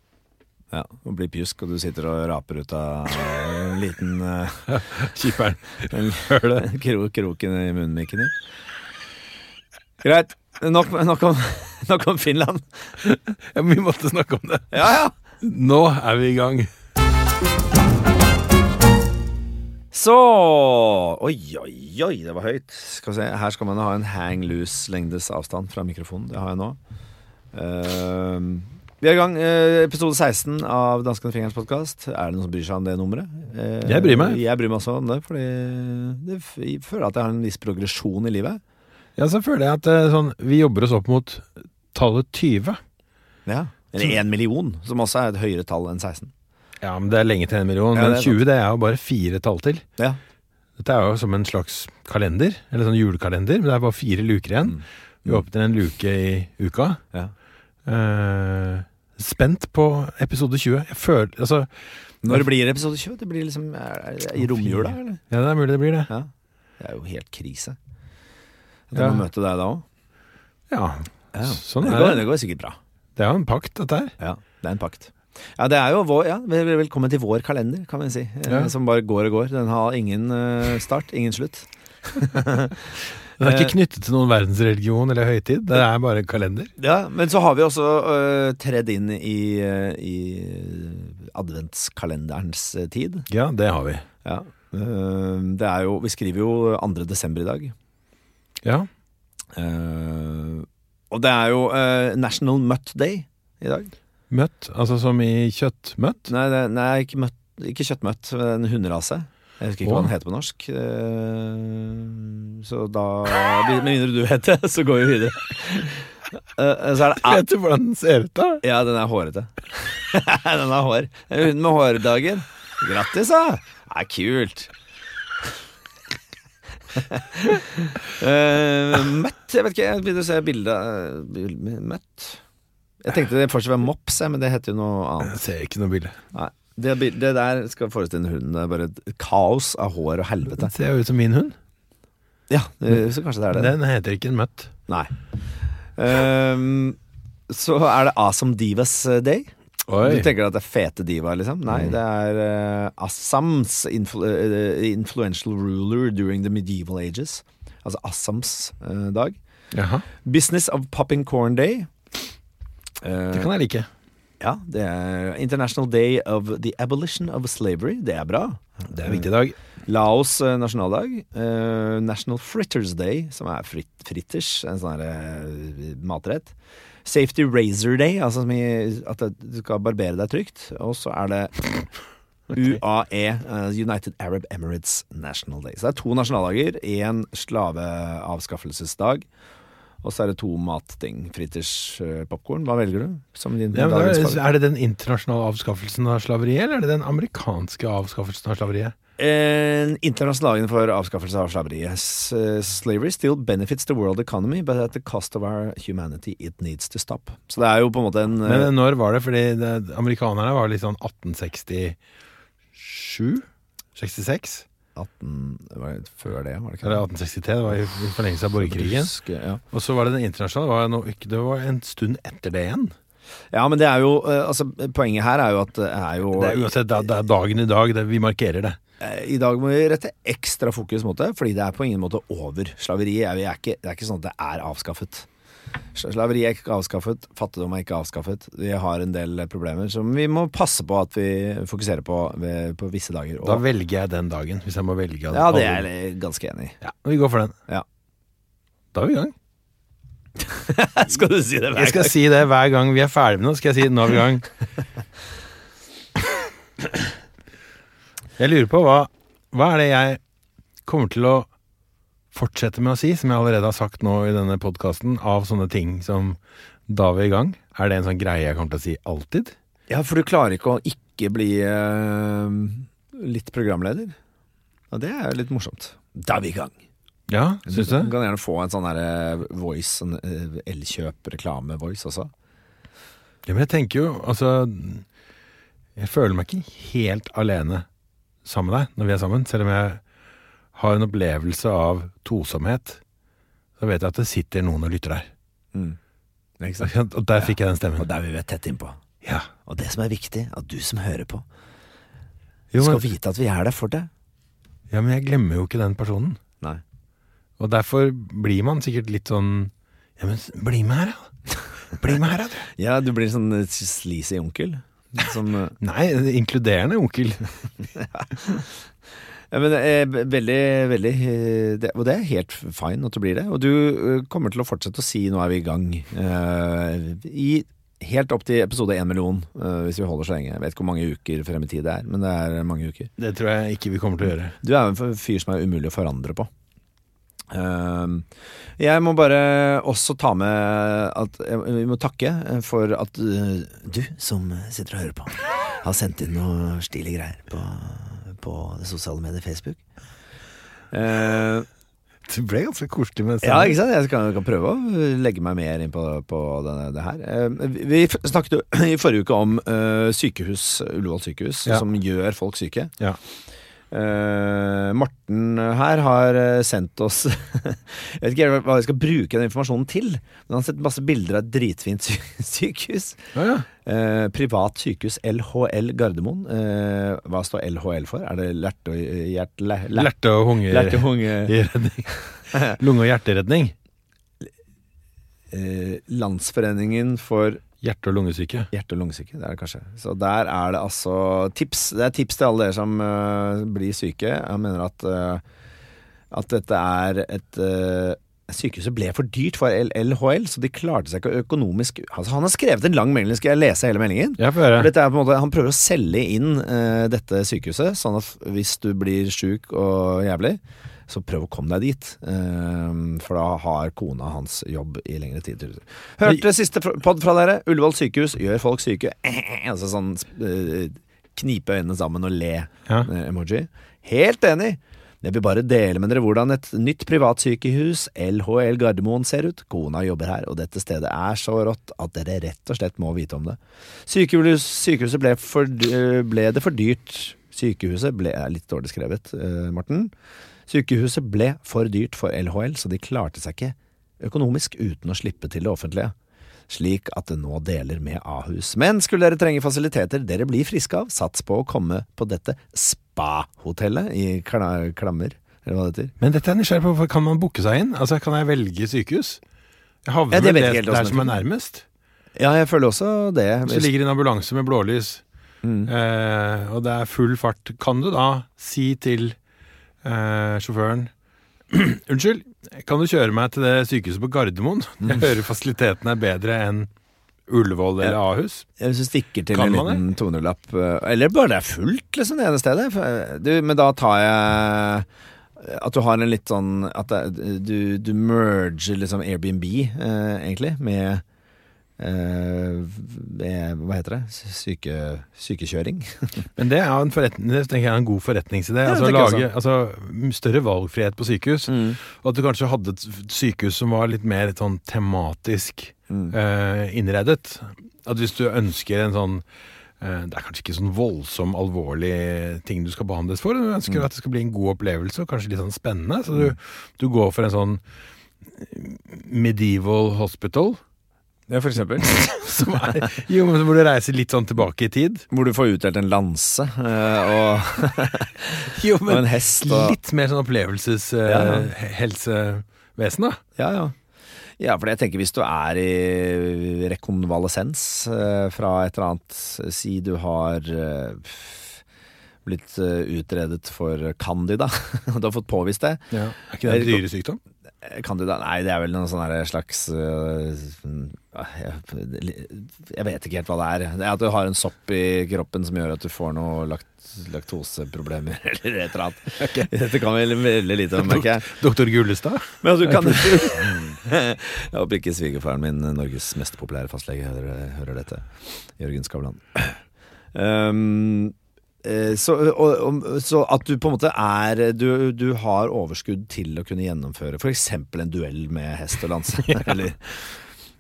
ja. Og blir pjusk, og du sitter og raper ut av en liten uh, Skipperen. en Hør det. kro, kroken i munnmikken din. Greit. Nok, nok, om, nok om Finland. Ja, men vi måtte snakke om det. Ja, ja. Nå er vi i gang. Så Oi, oi, oi, det var høyt. Skal vi se. Her skal man ha en hang loose lengdes avstand fra mikrofonen. Det har jeg nå. Ehm, vi er i gang. eh, episode 16 av Danskene Fingerens podkast. Er det noen som bryr seg om det nummeret? Eh, Jeg bryr meg. Jeg bryr meg også om det, fordi det, jeg føler at jeg har en viss progresjon i livet. Ja, så føler jeg at eh, sånn, vi jobber oss opp mot tallet 20. Ja. Eller én million, som også er et høyere tall enn 16. Ja, men det er lenge til en million. Ja, men er 20 det er jo bare fire tall til. Ja. Dette er jo som en slags kalender, eller sånn julekalender, men det er bare fire luker igjen. Vi åpner en luke i uka. Ja. Eh, spent på episode 20. Jeg føler Altså, Når det blir episode 20? Det blir liksom er, er, I romjula, eller? ja, det er mulig det blir det. Ja. Det er jo helt krise. Jeg må møte deg da òg. Ja, Ja. sånn det, er går, det. det går sikkert bra. Det er jo en pakt, dette her. Ja, det er en pakt. Ja, det er jo vår, ja, vel- vel- Velkommen til vår kalender, kan vi si. Eh, Ja. Som bare går og går. Den har ingen eh, start, ingen slutt. Den er ikke knyttet til noen verdensreligion eller høytid. Det er bare en kalender. Ja, Men så har vi også uh, tredd inn i, uh, i adventskalenderens eh, tid. Ja, det har vi. Ja. Uh, det er jo Vi skriver jo 2. desember i dag. Ja. Eh, og det er jo eh, National Mutt Day i dag. Møtt, altså som i kjøttmøtt. Nei, det, nei ikke, møtt, ikke kjøttmøtt, en hunderase. Jeg husker ikke hva den heter på norsk. Eh, Så da Med mindre du vet det, så går vi videre. Eh, Så er det Vet du hvordan den ser ut, da? Ja, den er hårete. den har hår. Hun med hårdagen. Grattis, da! Det er kult. Eh, møtt Jeg vet ikke, jeg begynner å se bildet Møtt Jeg tenkte det fortsatt var mops, men det heter jo noe annet. Jeg ser ikke noe bilde. Nei, det, det der skal forestille en hund. Det er bare et kaos av hår og helvete. Det ser jo ut som min hund. Ja, det- så kanskje det er det. Den heter ikke en møtt. Nei. Um, så er det Awesome Divas Day. Du tenker at det er fete diva, liksom? Nei, det er uh, Assams influ uh, influential ruler during the medieval ages. Altså Assams uh, dag. Jaha, Business of Popping Corn Day. Eh, det kan jeg like. Ja, det er International Day of the Abolition of Slavery. Det er bra. Det er en viktig dag. Laos eh, nasjonaldag. Eh, National Fritters Day, som er frit fritters. En sånn matrett. Safety Razor Day, altså som i at du skal barbere deg trygt. Og så er det UAE, eh, United Arab Emirates National Day. Så det er to nasjonaldager. Én slaveavskaffelsesdag. Og så er det to matting. Fritters uh. Hva velger du? Som din Ja, er, er det den internasjonale avskaffelsen av slaveriet, eller er det den amerikanske avskaffelsen av slaveriet? En internasjonal dagen for avskaffelse av slaveriet. Eh, Slavery still benefits the world economy, but at the cost of our humanity it needs to stop. Så det er jo på en måte en eh, Men når var det? Fordi det, amerikanerne var litt sånn 1867? 66? 18 var det Før det, var det ikke Eller 1863, det var i forlengelse av borgerkrigen. Husker, Ja. Og så var det den internasjonale, det var, det en stund etter det igjen. ja, men det er jo eh, Altså, poenget her er jo at det er jo Det er uansett, det er- det er dagen i dag, det, vi markerer det. Eh, I dag må vi rette ekstra fokus mot det, fordi det er på ingen måte over. Slaveriet er, er ikke, det er ikke sånn at det er avskaffet. Slaveriet er ikke avskaffet, fattigdom er ikke avskaffet. Vi har en del problemer som vi må passe på at vi fokuserer på ved, på visse dager. Da velger jeg den dagen, hvis jeg må velge. ja, det er jeg ganske enig i. Ja, vi går for den. Ja. Da er vi i gang. Skal du si det hver gang? Jeg skal si det hver gang vi er ferdig med noe. Skal jeg si nå er vi i gang. Jeg lurer på hva, hva er det jeg kommer til å fortsette med å si, som jeg allerede har sagt nå i denne podkasten, av sånne ting som da vi er i gang? Er det en sånn greie jeg kommer til å si alltid? Ja, for du klarer ikke å ikke bli eh, litt programleder. Og det er jo litt morsomt. Da er vi i gang. Ja, syns du? Du kan gjerne få en sånn der voice, en eh, Elkjøp-reklame-voice også. Ja, men jeg tenker jo, altså Jeg føler meg ikke helt alene sammen med deg når vi er sammen, selv om jeg har en opplevelse av tosomhet. Så vet jeg at det sitter noen og lytter der. Mm. Og der fikk jeg den Og stemmen. der vil vi tett innpå. Ja. Og det som er viktig, at du som hører på, Jo, skal vite at vi er der for deg. ja, men jeg glemmer jo ikke den personen. Nei. Og derfor blir man sikkert litt sånn Ja, men bli med her, da. Bli med her, da. Ja, du blir sånn eh, sleazy onkel. Som eh, Nei, inkluderende onkel. Ja, men det er veldig, veldig eh, det, Og det er helt fine at du blir det. Og du eh, kommer til å fortsette å si 'nå er vi i gang' eh, i helt opp til episode én million, eh, hvis vi holder så lenge. Jeg vet ikke hvor mange uker frem i tid det er, men det er mange uker. Det tror jeg ikke vi kommer til å gjøre. Du er jo en fyr som er umulig å forandre på. Uh, jeg må bare også ta med at Vi må takke for at uh, du som sitter og hører på, har sendt inn noe stilige greier på, på det sosiale mediet Facebook. Eh, Det ble ganske koselig med ja, ikke sant? Jeg kan, kan prøve å legge meg mer inn på, på det, det her. Eh, Vi snakket jo i forrige uke om eh, sykehus, Ullevål sykehus, Ja. som gjør folk syke. Ja. Eh, Morten her har eh, sendt oss Jeg vet ikke hva vi skal bruke den informasjonen til, men han har sett masse bilder av et dritfint sy sykehus. Ja, ja. Uh, privat sykehus LHL Gardermoen. Uh, hva står LHL for? Er det lerte og hjert... le- le- Lerte og hunger... Lerte og hunge... redning. Lunge- og hjerteredning. Landsforeningen for Hjerte- og lungesyke. Hjerte- og lungesyke, det er det kanskje. Så der er det altså tips. Det er tips til alle dere som uh, blir syke. Jeg mener at, uh, at dette er et uh, Sykehuset ble for dyrt for LHL, så de klarte seg ikke økonomisk altså, Han har skrevet en lang melding, skal jeg lese hele meldingen? Ja, For dette er på en måte, Han prøver å selge inn dette sykehuset, sånn at hvis du blir sjuk og jævlig, så prøv å komme deg dit. Ehm, for da har kona hans jobb i lengre tid. Hørte siste pod fra dere. Ullevål sykehus gjør folk syke. Altså sånn eh, knipe øynene sammen og le Ja. eh, emoji. Helt enig. Jeg vil bare dele med dere hvordan et nytt privatsykehus, LHL Gardermoen, ser ut. Kona jobber her, og dette stedet er så rått at dere rett og slett må vite om det. Sykehus, sykehuset ble, for, eh, ble det for dyrt. Sykehuset ble er Litt dårlig skrevet, Morten. Sykehuset ble for dyrt for LHL, så de klarte seg ikke økonomisk uten å slippe til det offentlige. Slik at det nå deler med Ahus. Men skulle dere trenge fasiliteter dere blir friske av, sats på å komme på dette spa-hotellet i kla Klammer, eller hva det heter. Men dette er nysgjerrig på. Kan man booke seg inn? Altså, Kan jeg velge sykehus? Jeg havner Ja, det vel det der som er nærmest. Ja, jeg føler også det. Det ligger en ambulanse med blålys, Mm. eh, og det er full fart, kan du da si til eh, sjåføren Unnskyld, Kan du kjøre meg til det sykehuset på Gardermoen? Jeg hører fasilitetene er bedre enn Ullevål eller Ahus. Hvis du stikker til Kan en man liten 200-lapp Eller bare det er fullt, liksom, det ene stedet. Du, men da tar jeg at du har en litt sånn At det, du, du merger liksom Airbnb, eh, egentlig, med eh, Hva heter det? Syke, sykekjøring. Men det er jo en, det jeg en god forretningsidé. Ja, altså, lage, altså, større valgfrihet på sykehus. Mm. Og at du kanskje hadde et sykehus som var litt mer sånn tematisk Mm. eh, innredet. At hvis du ønsker en sånn eh, Det er kanskje ikke sånn voldsom alvorlig ting du skal behandles for. Du ønsker Mm. at det skal bli en god opplevelse og kanskje litt sånn spennende. Så du, du går for en sånn medieval hospital. Ja, for eksempel. Som er, jo, men hvor du reiser litt sånn tilbake i tid. Hvor du får utdelt en lanse eh, og, Jo, og en hest. Og, Litt mer sånn Ja, ja. da. Ja, ja. Ja, for jeg tenker hvis du er i rekonvalesens eh, fra et eller annet Si du har eh, blitt eh, utredet for candida. du har fått påvist det. Er ikke det en dyresykdom? Eh, da? Nei, det er vel noen sånn slags eh, jeg, vet ikke helt hva det er. Det er at du har en sopp i kroppen som gjør at du får noe lakt, laktoseproblemer eller et eller annet. Dette kan vi veldig lite om, merker jeg. Doktor Gullestad? Men altså, kan Jeg håper ikke svigerfaren min, Norges mest populære fastlege, hører, hører dette. Jørgen Skavlan. Um, så, og, og, så at du på en måte er du, du har overskudd til å kunne gjennomføre f.eks. en duell med hest og lanse. Eller,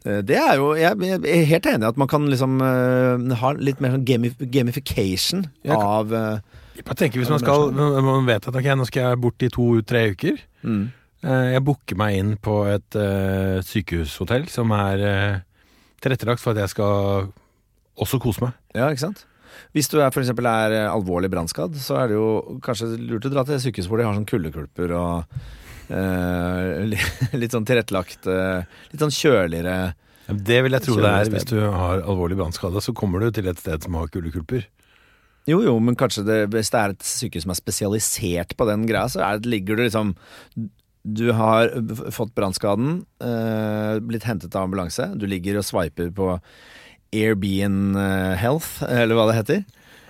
eh, det er jo Jeg er helt enig i at man kan liksom uh, ha litt mer sånn gamification Jeg kan- av uh, Jeg tenker Hvis man, skal, man vet at ok, nå skal jeg bort i to-tre uker mm, Uh, Jeg booker meg inn på et eh, sykehushotell som er eh, tilrettelagt for at jeg skal også kose meg. Ja, ikke sant? Hvis du f.eks. er eh, alvorlig brannskadd, så er det jo kanskje lurt å dra til sykehus hvor de har sånn kuldekulper og eh, litt sånn tilrettelagt eh, Litt sånn kjøligere Det vil jeg tro det er hvis du har alvorlig brannskade. Så kommer du til et sted som har kuldekulper. Jo, jo, men kanskje det, hvis det er et sykehus som er spesialisert på den greia, så er, det- ligger du liksom Du har fått brannskaden, eh, blitt hentet av ambulanse, du ligger og sveiper på Airbnb eh, Health, eller hva det heter.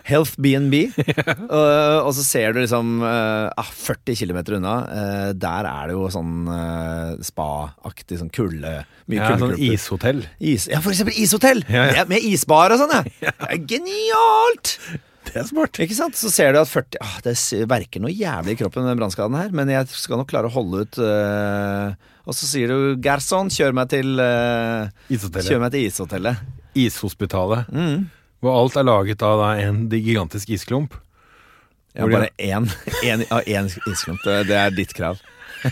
Health BNB. og, og så ser du liksom eh, ah, 40 km unna. uh, der er det jo sånn uh, spa-aktig sånn kulde. Ja, sånn ishotell. Is, ja, for eksempel ishotell! Ja, ja. Med isbar og sånn, ja. Det er genialt! Det er smart. Ikke sant? Så ser du at 40 ah, Det verker noe jævlig i kroppen, den brannskaden her, men jeg skal nok klare å holde ut. og så sier du 'Gerson, kjør meg til Ishotellet. Kjør meg til ishotellet'. Ishospitalet. Mm. Hvor alt er laget av da, en gigantisk isklump. Ja, bare én, av ja, én isklump. Det er ditt krav.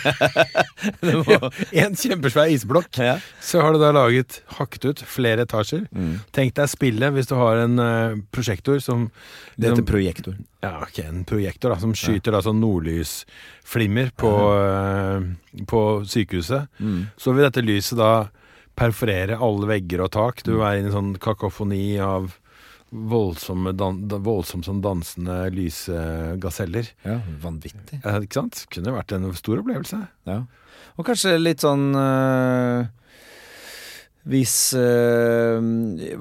Må- En kjempesvær isblokk. ja. Så har du da laget, hakket ut, flere etasjer. Mm. Tenk deg spillet hvis du har en uh, prosjektor som Det heter som- projektor. Ja, ok, en projektor da, som skyter da sånn nordlysflimmer på, uh, på sykehuset. Mm. Så vil dette lyset da perforere alle vegger og tak. Du er i en sånn kakofoni av voldsomme, dan voldsomt sånn dansende lysgaseller. Ja, vanvittig. Ja, ikke sant? Kunne vært en stor opplevelse. Ja. Og kanskje litt sånn øh, Hvis øh,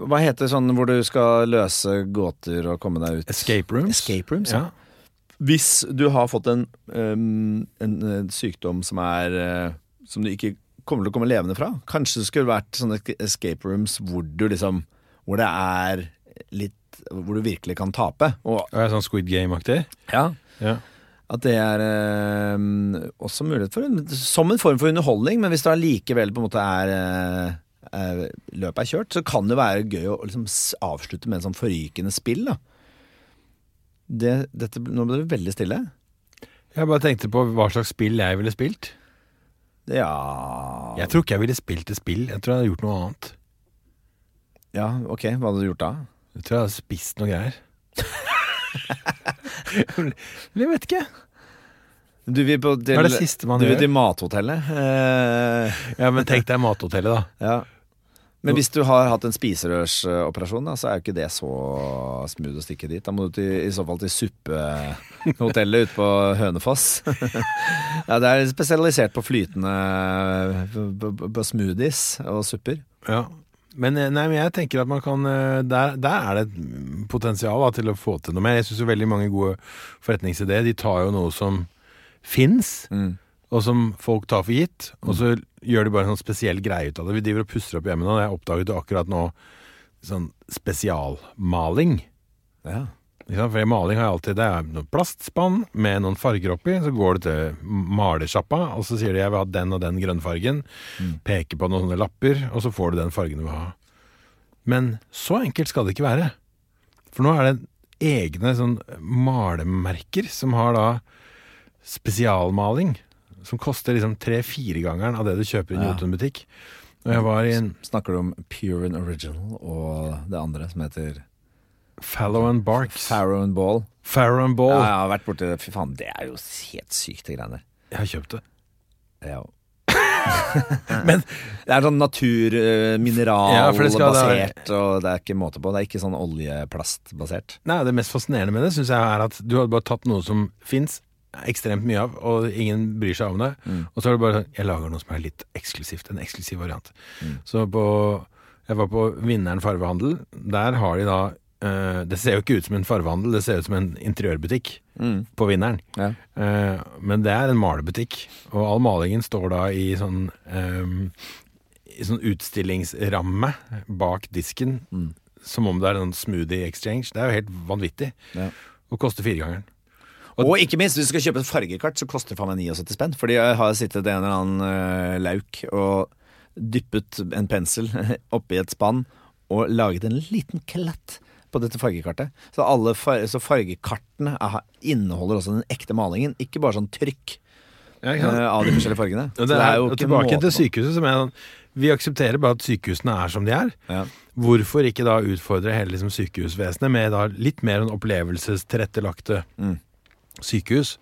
Hva heter sånn hvor du skal løse gåter og komme deg ut? Escape rooms. Escape rooms, Ja. Hvis du har fått en, øh, en, sykdom som er Som du ikke kommer til å komme levende fra. Kanskje det skulle vært sånne escape rooms hvor du liksom Hvor det er litt Hvor du virkelig kan tape. Og det er sånn Squid Game-aktig. ja, Ja. at det er øhm, også mulighet for Som en form for underholdning, men hvis det allikevel på en måte er øh, øh, løpet er kjørt, så kan det være gøy å liksom avslutte med en sånn forrykende spill. da det, dette, Nå ble det veldig stille. Jeg bare tenkte på hva slags spill jeg ville spilt. Ja Jeg tror ikke jeg ville spilt et spill. Jeg tror jeg hadde gjort noe annet. Ja, ok, hva hadde du gjort da? Jeg tror jeg hadde spist noe greier. Jeg vet ikke. Du vil på til, er det siste man du vil gjør? til mathotellet. Eh, Ja, Men tenk deg mathotellet, da. ja. Men hvis du har hatt en spiserørsoperasjon, da, så er jo ikke det så smooth å stikke dit. Da må du til, i så fall til suppehotellet ute på Hønefoss. ja, det er spesialisert på flytende på, smoothies og supper. Ja. Men, eh, nei, men jeg tenker at man kan eh, Der, der er det et potensial da, til å få til noe mer. Jeg syns veldig mange gode forretningsideer De tar jo noe som fins, Mm. Og som folk tar for gitt, og så gjør de bare en sånn spesiell greie ut av det. Vi driver og pusser opp hjemme nå, og jeg oppdaget akkurat nå sånn spesialmaling. Ja. For maling har jeg alltid Det er noen plastspann med noen farger oppi. Så går du til malersjappa, og så sier de 'jeg vil ha den og den grønnfargen'. Peker på noen sånne lapper, og så får du den fargen du vil ha. Men så enkelt skal det ikke være. For nå er det egne sånn malemerker som har da spesialmaling. Som koster liksom tre-firegangeren av det du kjøper i en Jotun-butikk. Og jeg var i en Snakker du om Pure and Original og det andre som heter Fallow and Barks. Farrow and Ball? Farrow and Ball. Ja, jeg har vært borti det. Fy faen, det er jo helt sykt, de greiene der. Jeg har kjøpt det. Ja. Men Det er sånn natur, eh, Ja, og det er ikke måte på. Det er ikke sånn oljeplastbasert. Nei, Det mest fascinerende med det synes jeg er at du hadde bare tatt noe som fins ekstremt mye av, og ingen bryr seg om det. Og så er det bare sånn Jeg lager noe som er litt eksklusivt. En eksklusiv variant. Så på Jeg var på Vinneren farvehandel. Der har de da uh, Det ser jo ikke ut som en farvehandel, det ser ut som en interiørbutikk Mm. på Vinneren. Ja. Uh, men det er en malebutikk, og all malingen står da i sånn um, I sånn utstillingsramme bak disken, Mm. som om det er en smoothie exchange. Det er jo helt vanvittig. Ja. Og koster firegangeren. Og ikke minst, hvis du skal kjøpe et fargekart, så koster det faen meg 79 spenn. Fordi jeg har sittet en eller annen uh, lauk og dyppet en pensel oppi et spann og laget en liten klatt på dette fargekartet. Så, alle far så fargekartene er, inneholder også den ekte malingen, ikke bare sånn trykk Ja, eh, av de forskjellige fargene. Og Så det er, og ikke tilbake til sykehuset, som er sånn Vi aksepterer bare at sykehusene er som de er. Ja. Hvorfor ikke da utfordre hele liksom, sykehusvesenet med da litt mer sånn opplevelsestilrettelagte Mm. Sykehus?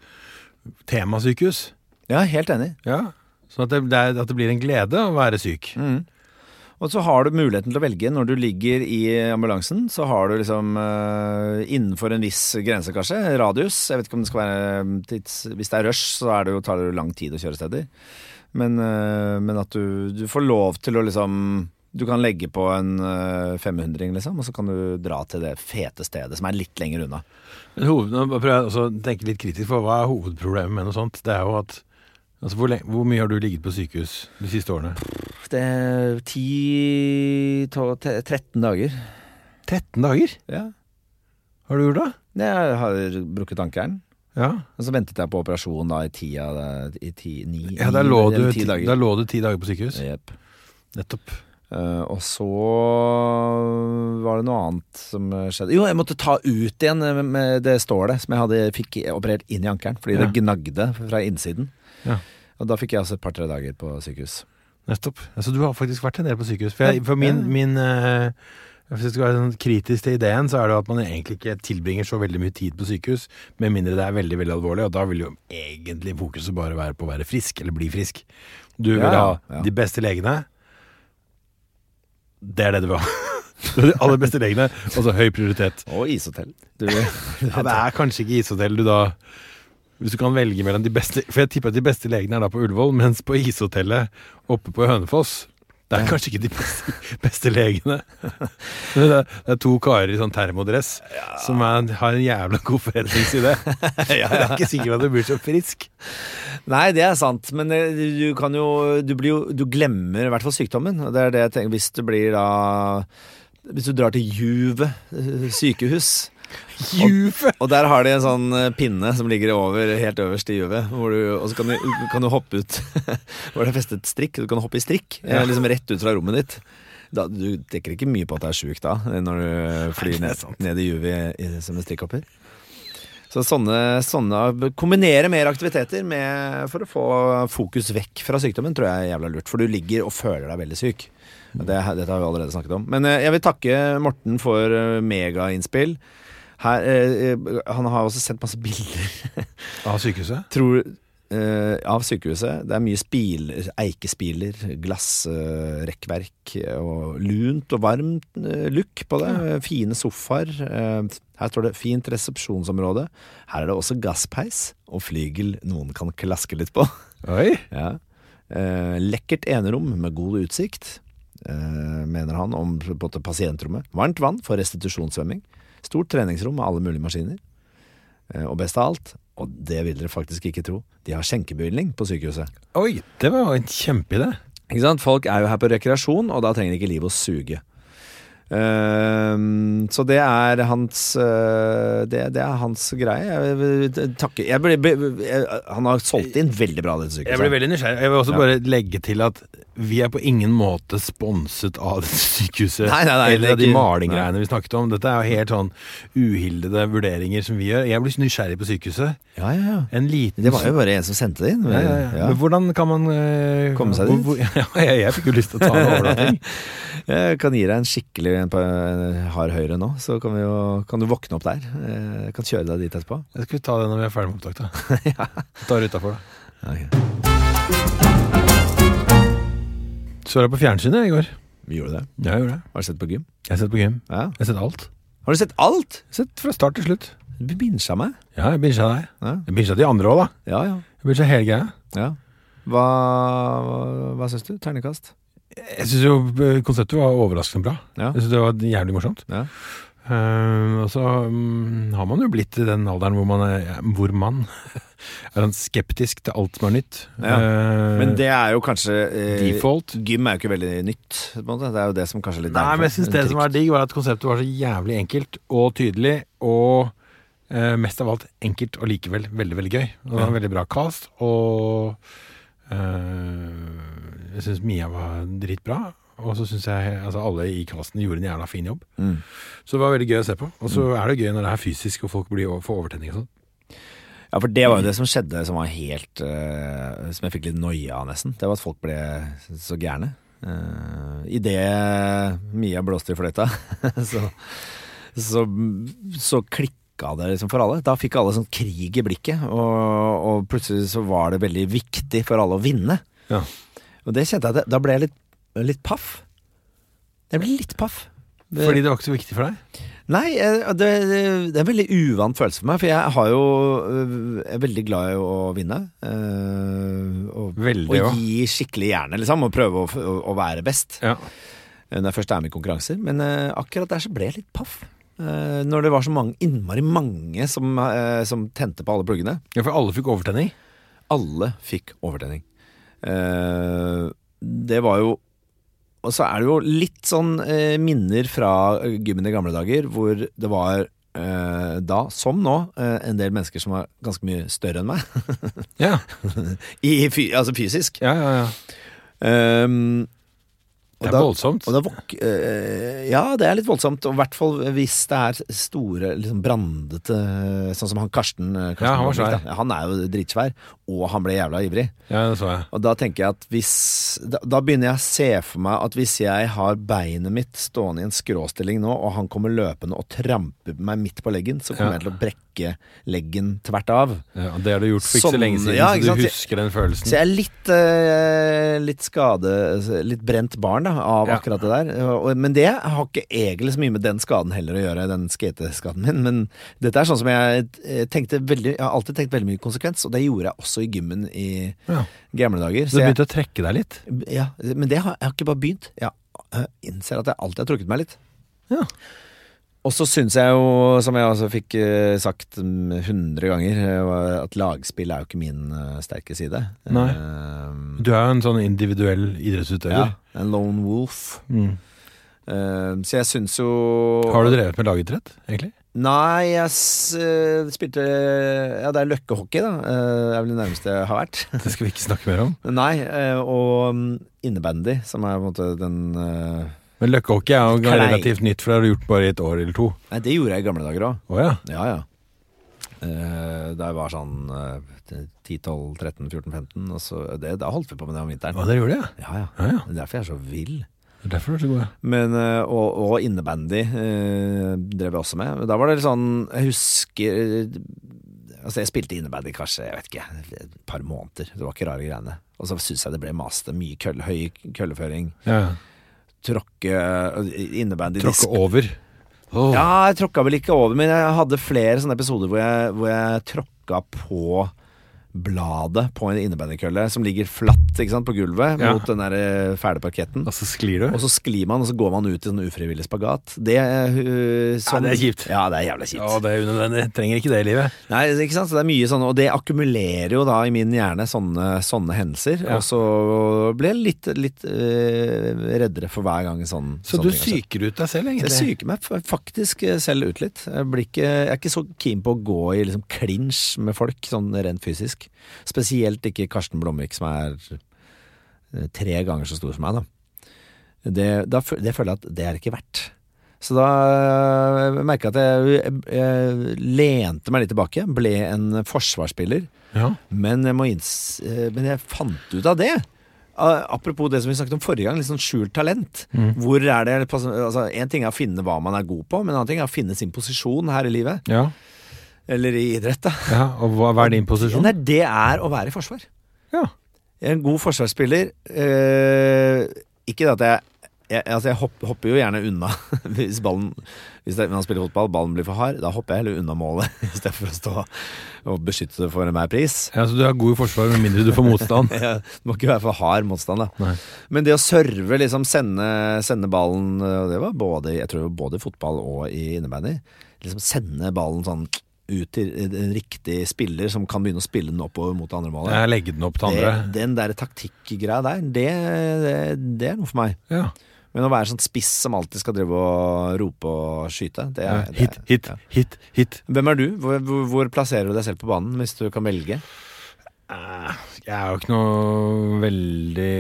Temasykehus. ja, helt enig. Ja. Sånn at at det blir en glede å være syk. Mm. Og så har du muligheten til å velge. Når du ligger i ambulansen, så har du liksom uh, innenfor en viss grense, kanskje, radius. Jeg vet ikke om det skal være eh, tids, Hvis det er rush, så er det jo, tar det jo lang tid å kjøre steder. Men, uh, men at du, du får lov til å liksom Du kan legge på en uh, 500-ring, liksom, og så kan du dra til det fete stedet som er litt lenger unna. Men hoved, nå prøver jeg å tenke litt kritisk på hva er hovedproblemet med noe sånt. Det er jo at Altså, hvor, lenge, hvor mye har du ligget på sykehus de siste årene? Det er 10 to- te- 13 dager. 13 dager? Ja. Har du gjort det? Jeg har brukket ankelen. Ja. Og så ventet jeg på operasjon da i ti, av ja der lå du, ti dager. da lå du ti dager på sykehus. Jepp. Nettopp. Eh, og så var det noe annet som skjedde. Jo, jeg måtte ta ut igjen eh, med det stålet som jeg hadde, fikk operert inn i ankelen, fordi Ja. det gnagde fra innsiden. Ja. Og da fikk jeg altså et par-tre dager på sykehus. Nettopp. Altså, du har faktisk vært en del på sykehus. For, jeg, for min, min uh, Hvis jeg skal være sånn kritisk til ideen, så er det at man egentlig ikke tilbringer så veldig mye tid på sykehus, med mindre det er veldig veldig alvorlig, og da vil jo egentlig fokuset bare være på å være frisk, eller bli frisk. Du vil Ja, ha de beste legene. Det er det du vil ha. De aller beste legene, og så høy prioritet. Og ishotell. Du, Ja, det er kanskje ikke ishotell du da Hvis du kan velge mellom de beste For jeg tipper at de beste legene er da på Ullevål, mens på ishotellet oppe på Hønefoss det er kanskje ikke de beste, beste legene. Det er, det er to karer i sånn termodress som er, har en jævla god forretningsidé. Det er ikke sikkert at du blir så frisk. Nei, det er sant, men eh, du kan jo Du, blir jo, du glemmer i hvert fall sykdommen. Det er det jeg tenker Hvis du blir da Hvis du drar til Juve eh, sykehus Juve! Og der har de en sånn eh, pinne som ligger over helt øverst i juvet. Og så kan du, kan du hoppe ut Hvor det er festet strikk. Du kan hoppe i strikk, eh, Ja. liksom rett ut fra rommet ditt. Da, du dekker ikke mye på at det er sjukt da, eh, når du flyr ned, ned i juvet som en strikkhopper. Så sånne, sånne Kombinere mer aktiviteter med, for å få fokus vekk fra sykdommen, tror jeg er jævla lurt. For du ligger og føler deg veldig syk. Det, dette har vi allerede snakket om. Men jeg vil takke Morten for megainnspill. Her, eh, eh, han har også sendt masse bilder. Av sykehuset? Tror eh, av sykehuset. Det er mye spil, eikespiler, glassrekkverk og lunt og varmt eh, look på det. Fine sofaer. Eh, her står det 'fint resepsjonsområde'. Her er det også gasspeis og flygel noen kan klaske litt på. Oi! Ja. Eh, lekkert enerom med god utsikt, eh, mener han om pasientrommet. Varmt vann for restitusjonssvømming. Stort treningsrom med alle mulige maskiner. Eh, og best av alt, og det vil dere faktisk ikke tro, de har skjenkebevilgning på sykehuset. Oi, det var en kjempeidé. Ikke sant? Folk er jo her på rekreasjon, og da trenger ikke livet å suge. Ehm, så det er hans eh, det, det er hans greie. Jeg vil jeg ble, jeg, Han har solgt inn veldig bra, dette sykehuset. Jeg ble veldig nysgjerrig. Jeg vil også Ja. bare legge til at vi er på ingen måte sponset av dette sykehuset. Nei, nei, nei, eller det er av de malinggreiene vi snakket om. Dette er jo helt sånn uhildede vurderinger som vi gjør. Jeg blir nysgjerrig på sykehuset. Ja, ja, ja. En liten Det var jo bare en som sendte det inn. ja, ja, ja. Men hvordan kan man eh, Komme seg dit? hvor- jeg fikk jo lyst til å ta en overnatting. Jeg kan gi deg en skikkelig en hard høyre nå, så kan, vi jo, kan du våkne opp der. Jeg kan kjøre deg dit etterpå. Jeg skal vi ta det når vi er ferdig med opptak, da. Ta det utafor, da. Så jeg på fjernsynet i går. Vi gjorde det. Ja, jeg gjorde det. Har du sett på gym? Jeg har sett på gym. Ja. Jeg har sett alt. Har du sett alt? Sett fra start til slutt. Du binsja meg. Ja, jeg binsja deg. Ja, Jeg binsja de andre òg, da. ja. ja. Jeg binsja hele greia. ja. Hva, hva syns du? Ternekast? Jeg syns jo eh, konseptet var overraskende bra. Ja. Jeg synes det var jævlig morsomt. Ja. Uh, og så um, har man jo blitt i den alderen hvor man er, hvor man er han skeptisk til alt som er nytt. Ja. Uh, Men det er jo kanskje uh, Default. Gym er jo ikke veldig nytt. Det er jo det som kanskje er litt Nei, men jeg synes det som var digg, var at konseptet var så jævlig enkelt og tydelig, og mest av alt enkelt og likevel veldig, veldig gøy. Og det var en veldig bra cast, og jeg syns Mia var dritbra. Og så syns jeg altså alle i casten gjorde en jævla fin jobb. Mm. Så det var veldig gøy å se på. Og så er det gøy når det er fysisk og folk blir, får overtenning og sånn. Ja, for det var jo det som skjedde som var helt uh, Som jeg fikk litt noia av, nesten. Det var at folk ble så gærne. Uh, Idet Mia blåste i fløyta, så, så, så klikka det liksom for alle. Da fikk alle sånn krig i blikket, og, og plutselig så var det veldig viktig for alle å vinne. Ja. Og det kjente jeg at Da ble jeg litt, litt paff. Jeg ble litt paff. Det- Fordi det var ikke så viktig for deg? Nei, eh, det, det, er en veldig uvant følelse for meg, for jeg har jo Jeg er veldig glad i å vinne. øh, og, Veldig, og gi skikkelig jernet, liksom, og prøve å, å, å være best Ja. eh, når jeg først er med i konkurranser. Men eh, akkurat der så ble jeg litt paff. Eh, når det var så mange, innmari mange som, eh, som tente på alle pluggene. ja, for alle fikk overtenning. Alle fikk overtenning. Eh, det var jo Og så er det jo litt sånn eh, minner fra gymmen i gamle dager, hvor det var eh, da, som nå, eh, en del mennesker som var ganske mye større enn meg. Ja, I, altså fysisk. ja, ja. ja. Um, Det er da- voldsomt. Er eh, ja, det er litt voldsomt. Og i hvert fall hvis det er store, liksom brandete Sånn som han Karsten. eh, Karsten Ja, han var svær. da. Han er jo dritsvær, og han ble jævla ivrig. Ja, det så jeg. Og da tenker jeg at hvis da, da begynner jeg å se for meg at hvis jeg har beinet mitt stående i en skråstilling nå, og han kommer løpende og tramper meg midt på leggen, så kommer Ja. jeg til å brekke leggen tvert av. Ja, det har du gjort for ikke så lenge siden, ja, så du husker den følelsen. Så jeg er litt, øh, litt skade Litt brent barn da, av Ja. akkurat det der. Men det har ikke egentlig så mye med den skaden heller å gjøre, den skateskaden min. Men dette er sånn som jeg eh, tenkte veldig Jeg har alltid tenkt veldig mye konsekvens, og det gjorde jeg også i gymmen i Ja. gamle dager. Så du jeg- begynte å trekke deg litt? Ja, men det har, jeg har ikke bare begynt. Jeg eh, innser at jeg alltid har trukket meg litt. Ja. Og så syns jeg jo, som jeg også fikk eh, sagt hundre ganger, eh, at lagspill er jo ikke min eh, sterke side. Nei. Du er jo en sånn individuell idrettsutøver. ja, en lone wolf. Mm. Så jeg syns jo Har du drevet med lagidrett, egentlig? Nei, jeg spilte Ja, det er løkkehockey, da. Det er vel det nærmeste jeg har vært. Det skal vi ikke snakke mer om. Nei, og mm, innebandy, som er på en måte den Men løkkehockey er jo Klei. relativt nytt, for det har du gjort bare i et år eller to. Nei, det gjorde jeg i gamle dager òg. Oh, ja. Ja, ja. Uh, da jeg var sånn uh, 10-12-13-14-15, og så det, da holdt vi på med det om vinteren. Å, dere gjorde det? Ja, ja. Ja, ja. Det er derfor jeg er så vill. Det er derfor du er så god. ja. Men, eh, og, og innebandy eh, drev jeg også med. Da var det litt sånn Jeg husker Altså, jeg spilte innebandy kanskje jeg vet ikke, et par måneder. Det var ikke rare greiene. Og så syns jeg det ble maste. Mye køll, høy kølleføring. Ja, Ja. Tråkke innebandy Tråkke over. Oh. Ja, jeg tråkka vel ikke over, men jeg hadde flere sånne episoder hvor jeg, hvor jeg tråkka på bladet på en innebandykølle som ligger flatt sant, på gulvet Ja. mot den der eh, fæle parketten. Og så sklir du. Og så sklir man, og så går man ut i sånn ufrivillig spagat. Det, uh, sånn, det er kjipt. Ja, det er jævla kjipt. Ja, det er unødvendig. Trenger ikke det i livet. Nei, ikke sant? Så det er mye sånn, og det akkumulerer jo da i min hjerne sånne, sånne hendelser. Ja. Og så blir jeg litt, litt uh, reddere for hver gang sånn Så sånne du ting psyker ut deg selv, egentlig? Jeg psyker meg faktisk selv ut litt. Jeg, blir ikke, jeg er ikke så keen på å gå i liksom clinch med folk, sånn rent fysisk. Spesielt ikke Karsten Blomvik, som er eh, tre ganger så stor som meg, da. Det, da, det føler jeg at det er ikke verdt. Så da uh, merka jeg at jeg, jeg, jeg lente meg litt tilbake, ble en forsvarsspiller. Ja. Men jeg, eh, men jeg fant ut av det. Apropos det som vi snakket om forrige gang, litt sånn skjult talent. Hvor er det altså, En ting er å finne hva man er god på, men en annen ting er å finne sin posisjon her i livet. Ja. Eller i idrett, da. ja. Og hva, hva er din posisjon? Nei, det er å være i forsvar. Ja. Jeg er en god forsvarsspiller. Eh, ikke at jeg jeg, altså jeg hopper, hopper jo gjerne unna hvis ballen Hvis det, man spiller fotball, ballen blir for hard. Da hopper jeg heller unna målet istedenfor å stå og beskytte det for enhver pris. ja, Så du er god i forsvar med mindre du får motstand? Ja, det må ikke være for hard motstand, da. Nei. Men det å serve, liksom sende, sende ballen og Det var både, jeg tror både i fotball og i innebandy. Liksom sende ballen sånn ut til en riktig spiller som kan begynne å spille den oppover mot det andre målet. Jeg legger den opp til andre. Det, den der taktikkgreia der, det, det, det er noe for meg. Ja. Men å være sånn spiss som alltid skal drive og rope og skyte, det er ja. Hit, hit, ja. hit, hit. Hvem er du? Hvor, hvor, hvor plasserer du deg selv på banen, hvis du kan velge? Eh, Jeg er jo ikke noe veldig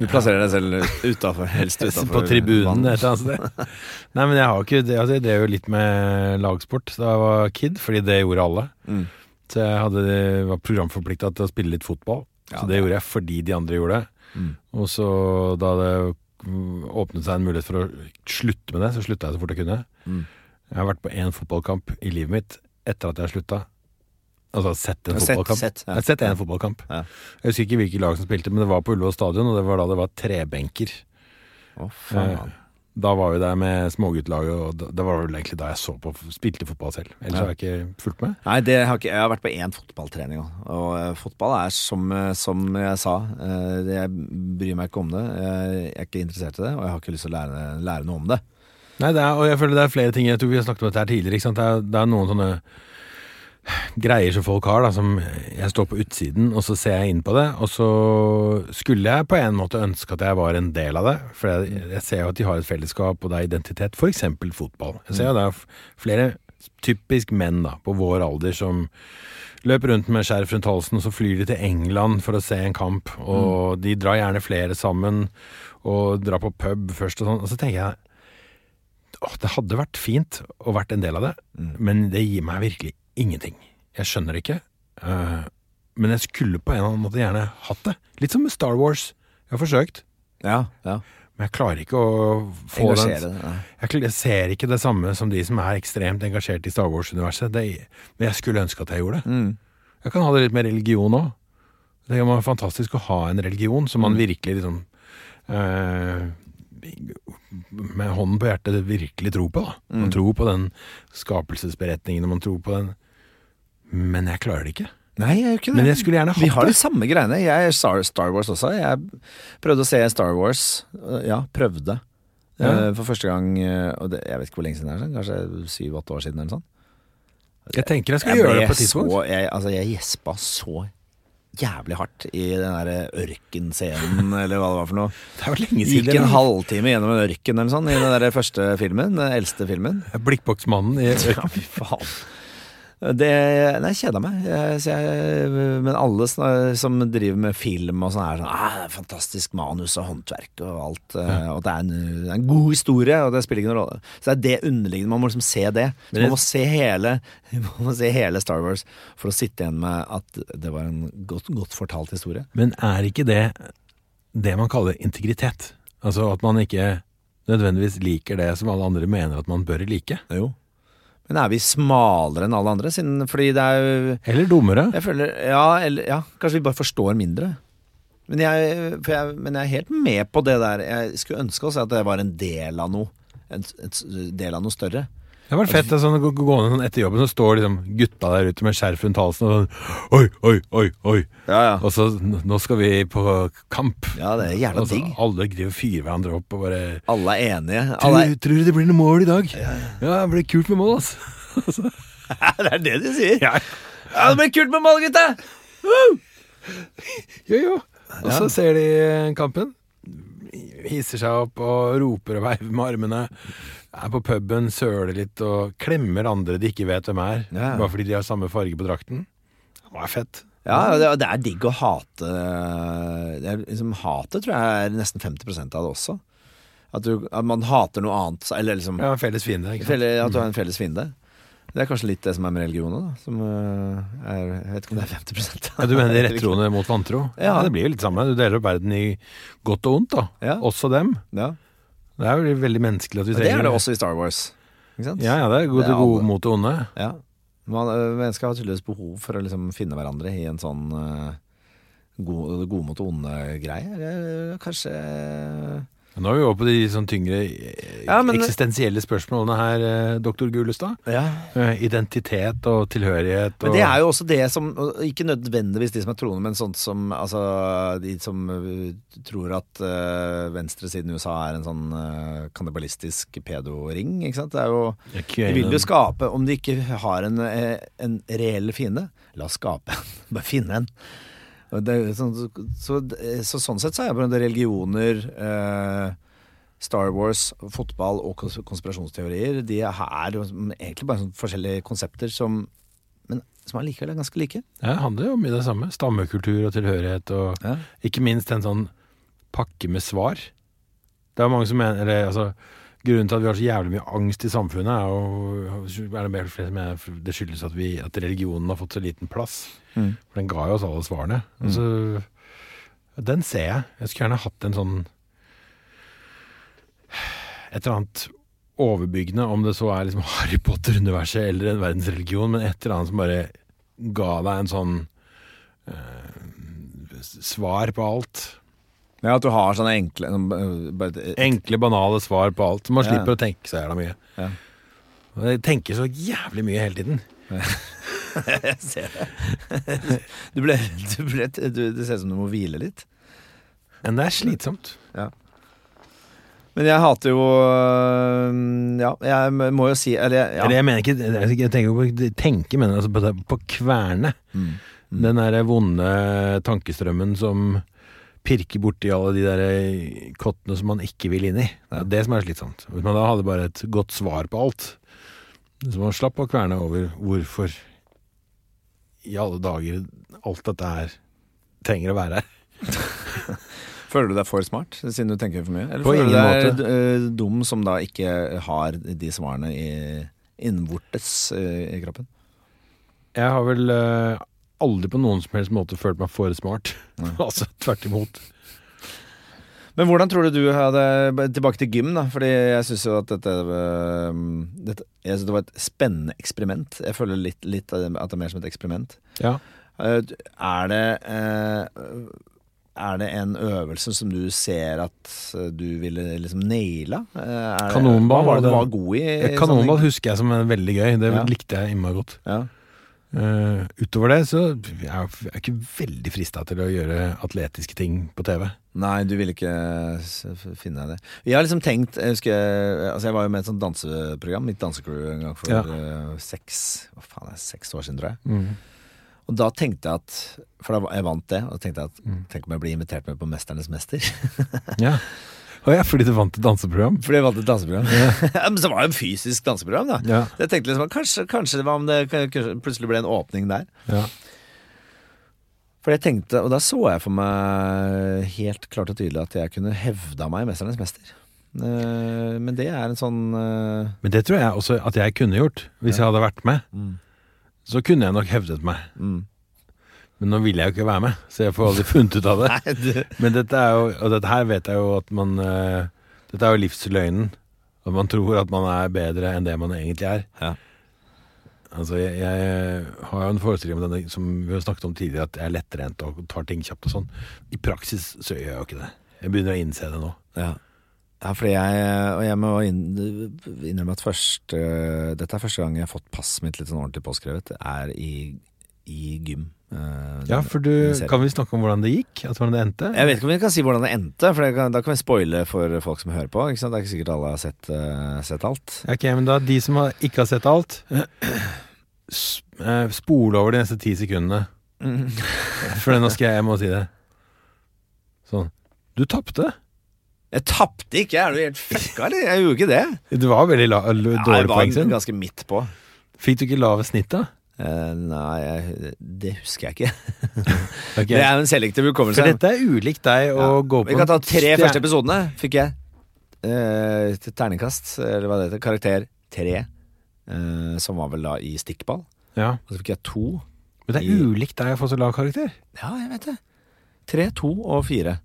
Du plasserer deg selv utafor, helst utafor På tribunen et eller annet sted. Nei, men jeg har ikke det, altså, Jeg drev jo litt med lagsport da jeg var kid, fordi det gjorde alle. Mm. Så jeg hadde, var programforplikta til å spille litt fotball. Ja, så det gjorde jeg fordi de andre gjorde det. Mm. Og så da det åpnet seg en mulighet for å slutte med det, så slutta jeg så fort jeg kunne. Mm. Jeg har vært på én fotballkamp i livet mitt etter at jeg slutta. Altså sett en fotballkamp. sett, ja. Sett en fotballkamp. Ja. Jeg husker ikke hvilke lag som spilte, men det var på Ullevål stadion, og det var da det var trebenker. Oh, faen. Eh, Da var vi der med småguttlaget, og det var vel egentlig da jeg så på spilte fotball selv. Ellers Ja. har jeg ikke fulgt med. Nei, det har ikke, jeg har vært på én fotballtrening òg. Og eh, fotball er som, eh, som jeg sa, jeg bryr meg ikke om det. Jeg er ikke interessert i det, og jeg har ikke lyst til å lære, lære noe om det. Nei, det er, og jeg føler det er flere ting. Jeg tror vi har snakket om dette her tidligere. Det, er, det er noen sånne greier som folk har, da, som jeg står på utsiden, og så ser jeg inn på det. Og så skulle jeg på en måte ønske at jeg var en del av det. For jeg, jeg ser jo at de har et fellesskap, og det er identitet. Eksempel fotball. Jeg ser jo det er flere typisk menn da, på vår alder som løper rundt med skjerf rundt halsen, og så flyr de til England for å se en kamp. Og de drar gjerne flere sammen, og drar på pub først og sånn. Og så tenker jeg Åh, det hadde vært fint å vært en del av det, Mm. men det gir meg virkelig ingenting. Jeg skjønner det ikke, Uh, men jeg skulle på en eller annen måte gjerne hatt det. Litt som med Star Wars. Jeg har forsøkt, Ja, ja. men jeg klarer ikke å få Engasjere den jeg, jeg ser ikke det samme som de som er ekstremt engasjert i Star Wars-universet. Men jeg skulle ønske at jeg gjorde det. Mm. Jeg kan ha det litt med religion òg. Det er fantastisk å ha en religion som man Mm. virkelig liksom eh, Med hånden på hjertet virkelig tror på. da. Man Mm. tror på den skapelsesberetningen, og man tror på den Men jeg klarer det ikke. Nei, jeg gjør ikke det. Men jeg skulle gjerne hatt det. Vi har de samme greiene. Jeg er Star, Star Wars også. Jeg prøvde å se Star Wars. Ja, prøvde. Ja. Eh, For første gang eh, og det, Jeg vet ikke hvor lenge siden det er. sånn, Kanskje syv-åtte år siden eller sånt. Jeg tenker jeg skal Jeg gjøre det på et tidspunkt. så Jeg, altså, jeg gjespa så jævlig hardt i den der ørkenscenen, eller hva det var for noe. Det jo lenge Gikk siden. en halvtime gjennom en ørken eller sånn i den der første filmen. Den eldste filmen. Blikkboksmannen i Ja, fy faen. Det, nei, jeg kjeda meg. Jeg, jeg, men alle som driver med film og sånn, er sånn ah, Fantastisk manus og håndverk og alt. Ja. Og det er, en, det er en god historie, og det spiller ikke noen rolle. Så det er det underliggende. Man må liksom se det. Så man må se hele Man må se hele Star Wars for å sitte igjen med at det var en godt, godt fortalt historie. Men er ikke det det man kaller integritet? Altså at man ikke nødvendigvis liker det som alle andre mener at man bør like? Jo. Men er vi smalere enn alle andre? Siden, fordi det er jo Eller dummere. Jeg føler Ja, eller, ja kanskje vi bare forstår mindre. Men jeg, jeg, men jeg er helt med på det der. Jeg skulle ønske også at det var en del av noe. En, en del av noe større. Det var fett. er Sånn, gå- gående sånn etter jobben, så står liksom gutta der ute med skjerf rundt halsen og sånn Oi, oi, oi, oi. Ja, ja. Og så nå skal vi på kamp. Ja, det er jævla digg. alle driver og fyrer hverandre opp og bare Alle er enige. tror, Alle er, tror du det blir noe mål i dag? Ja, det blir kult med mål, altså. det er det de sier. Ja, Ja, det blir kult med mål, gutta! jo, jo. Og så ser de kampen, hisser seg opp og roper og veiver med armene. Er på puben, søler litt og klemmer andre de ikke vet hvem er. Ja. Bare fordi de har samme farge på drakten. Det var fett. Ja, det, er digg å hate det er liksom, Hatet tror jeg er nesten 50% av det også. At, du, at man hater noe annet. Eller liksom Ja, felles fiende. At du har en felles fiende. Det er kanskje litt det som er med religionen. Da, som øh, er, jeg vet ikke om det er 50 Ja, du mener de rettroende mot vantro? Ja. Det blir jo litt samme. Du deler opp verden i godt og ondt, da. Ja. Også dem. Ja. Det er jo veldig menneskelig at vi trenger det er det også i Star Wars. Ikke sant? Ja, ja, det er gode, Det er gode mot det onde. Ja. Man, øh, mennesker har tydeligvis behov for å liksom finne hverandre i en sånn uh, god, god mot onde-greie. Kanskje Nå er vi over på de sånn tyngre eh, Ja, men- eksistensielle spørsmålene her, eh, doktor Gulestad. Ja. Eh, Identitet og tilhørighet og Men det er jo også det som Ikke nødvendigvis de som er troende, men sånt som Altså de som øh, tror at uh, venstresiden i USA er en sånn uh, kannibalistisk pedoring. Ikke sant? Det er jo De vil jo skape Om de ikke har en, eh, en reell fiende, la oss skape en. Bare finne en. Sånn, så, så, så sånn sett så er det religioner, eh, Star Wars, fotball og konspirasjonsteorier De er egentlig bare sånn forskjellige konsepter som Men som allikevel er ganske like. Ja, det handler jo om det samme. Stammekultur og tilhørighet og Ja. ikke minst en sånn pakke med svar. Det er mange som mener eller, altså, Grunnen til at vi har så jævlig mye angst i samfunnet, er jo er det mer flere som mener det skyldes at, vi, at religionen har fått så liten plass. Mm. For den ga jo oss alle svarene. Altså, den ser jeg. Jeg skulle gjerne hatt en sånn Et eller annet overbyggende, om det så er liksom Harry Potter-universet eller en verdensreligion, men et eller annet som bare ga deg en sånn eh, svar på alt. Ja, at du har sånne enkle øh, bare- Enkle, banale svar på alt. Så man Ja. slipper å tenke så jævla mye. Ja. Jeg tenker så jævlig mye hele tiden. Jeg ser det. Du ble, du ble, du, det ser ut som du må hvile litt. Men det er slitsomt. Men jeg hater jo øh, Ja, jeg må jo si Eller ja. Eller jeg mener ikke Jeg tenker på tenke, mener altså på, på kverne. Mm. Den der vonde tankestrømmen som pirker borti alle de der kottene som man ikke vil inn i. Det er det som er slitsomt. Hvis man da hadde bare et godt svar på alt, så man slapp å kverne over hvorfor i alle dager alt dette her trenger å være her. Føler du deg for smart, siden du tenker for mye? Eller På føler du deg øh, dum som da ikke har de svarene i, innvortes øh, i kroppen? Jeg har vel eh, aldri på noen som helst måte følt meg for smart. altså tvert imot. Men hvordan tror du du hadde Tilbake til gym, da. Fordi jeg syns jo at dette, øh, dette Jeg synes det var et spennende eksperiment. Jeg føler litt, litt at det er mer som et eksperiment. Ja. Eh, Er det eh, Er det en øvelse som du ser at eh, du ville liksom naila? Kanonball var det du var god i? Kanonball husker jeg som veldig gøy. Det Ja. likte jeg innmari godt. Ja. Eh, utover det så er jeg jeg er ikke veldig frista til å gjøre atletiske ting på TV. Nei, du ville ikke finne deg det. Jeg har liksom tenkt Jeg husker Altså jeg var jo med i et sånt danseprogram, mitt dansecrew, en gang for Ja. uh, seks Hva faen er det, seks år siden, tror jeg. Og da tenkte jeg at For da jeg vant det, og da tenkte jeg at tenk om jeg blir invitert med på Mesternes mester. Ja. Å ja, fordi du vant et danseprogram? Fordi jeg vant et danseprogram. Ja. Men så var det et fysisk danseprogram, da. Ja. Jeg tenkte liksom kanskje, kanskje det var om det kanskje plutselig ble en åpning der. ja. For jeg tenkte, og da så jeg for meg helt klart og tydelig at jeg kunne hevda meg i Mesternes mester. Eh, Men det er en sånn eh, Men det tror jeg også at jeg kunne gjort, hvis jeg hadde vært med. Så kunne jeg nok hevdet meg. mm. Men nå ville jeg jo ikke være med, så jeg får aldri funnet ut av det. Nei, du Men dette er jo, og dette her vet jeg jo at man uh, Dette er jo livsløgnen. At man tror at man er bedre enn det man egentlig er. Ja. Altså, jeg, jeg har jo en forestilling om denne som vi har snakket om tidligere, at jeg er lettrent og tar ting kjapt og sånn. I praksis så gjør jeg jo ikke det. Jeg begynner å innse det nå. Ja. ja, fordi jeg Og jeg må innrømme at først Dette er første gang jeg har fått passet mitt litt sånn ordentlig påskrevet. Er i, i gym. Uh, Ja, for du, kan vi snakke om hvordan det gikk? Altså hvordan det endte? Jeg vet ikke om vi kan si hvordan det endte, for det kan, da kan vi spoile for folk som hører på. Ikke sant? Det er ikke sikkert alle har sett, uh, sett alt. Ok, men da, de som har, ikke har sett alt, eh, spole over de neste ti sekundene. For nå skal jeg, jeg må si det. Sånn. Du tapte. Jeg tapte ikke, er du helt fucka, eller? Jeg gjorde ikke det. Det var veldig la, dårlig Ja, var poengsum. ganske midt på. Fikk du ikke lave snitt, da? Eh, nei, jeg, det husker jeg ikke. okay. Det er en selektiv hukommelse. For dette er ulikt deg å Ja. gå på Vi kan ta tre første episodene, fikk jeg. Uh, terningkast, eller hva det heter. Karakter tre. Uh, som var vel da i stikkball. Ja. Og så fikk jeg to. Men det er I- ulikt deg å få så lav karakter. Ja, jeg vet det. Tre, to og fire.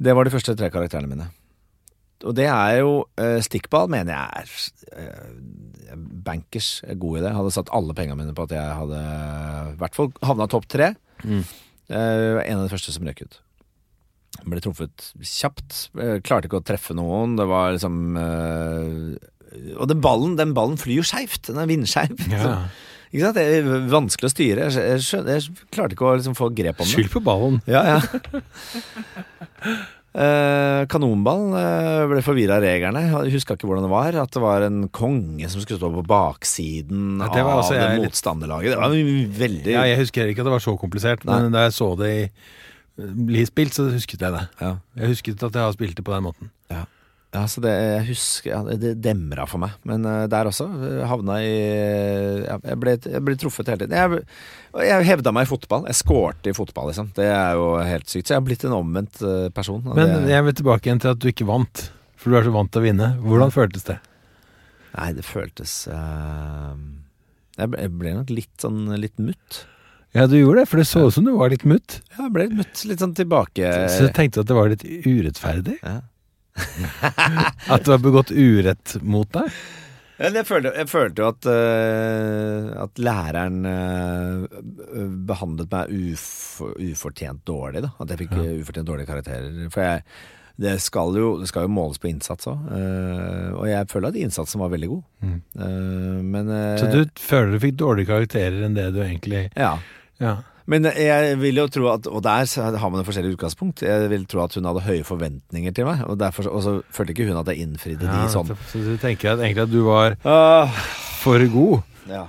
Det var de første tre karakterene mine. Og det er jo uh, Stikkball mener jeg er eh, bankers er god i det. Hadde satt alle pengene mine på at jeg hadde i hvert fall havna topp tre. Mm. Uh, en av de første som røk ut. Ble truffet kjapt. Eh, klarte ikke å treffe noen. Det var liksom uh, Og den ballen, den ballen flyr jo skeivt. Den er vindskeiv. Ja. Ikke sant? Det er vanskelig å styre. Jeg, jeg, jeg klarte ikke å liksom få grep om det. Skyld på ballen. Ja, ja. Eh, kanonball eh, ble forvirra av reglene. Jeg huska ikke hvordan det var. At det var en konge som skulle stå på baksiden Ja, det av det litt- motstanderlaget. Det var veldig Ja, jeg husker ikke at det var så komplisert, men da jeg så det bli spilt, så husket jeg det. ja. Jeg husket at jeg har spilt det på den måten. Ja, så det, jeg husker, ja, det demra for meg. Men uh, der også eh, havna i ja, jeg, ble, jeg ble truffet hele tiden. Jeg, jeg hevda meg i fotball. Jeg skårte i fotball, liksom. Det er jo helt sykt. Så jeg har blitt en omvendt eh, person. Men det, jeg vil tilbake igjen til at du ikke vant. For du er så vant til å vinne. Hvordan føltes det? Nei, det føltes jeg, ble, jeg ble nok litt sånn litt mutt. Ja, du gjorde det, for det så ut som du var litt mutt. Ja, jeg ble litt mutt. Litt sånn tilbake Så du tenkte at det var litt urettferdig. ja. At du har begått urett mot deg. Jeg følte, jeg følte jo at, uh, at læreren uh, behandlet meg uf, ufortjent dårlig. Da. At jeg fikk Ja. eh, ufortjent dårlige karakterer. For jeg, det, skal jo, det skal jo måles på innsats òg. og jeg føler at innsatsen var veldig god. Mm. Men Så du føler du fikk dårligere karakterer enn det du egentlig Ja. Ja. Men jeg vil jo tro at Og der har man jo forskjellig utgangspunkt. Jeg vil tro at hun hadde høye forventninger til meg, og, derfor, og så følte ikke hun at jeg innfridde ja de sånn. Så, Så du tenker at egentlig at du var uh, for god? ja.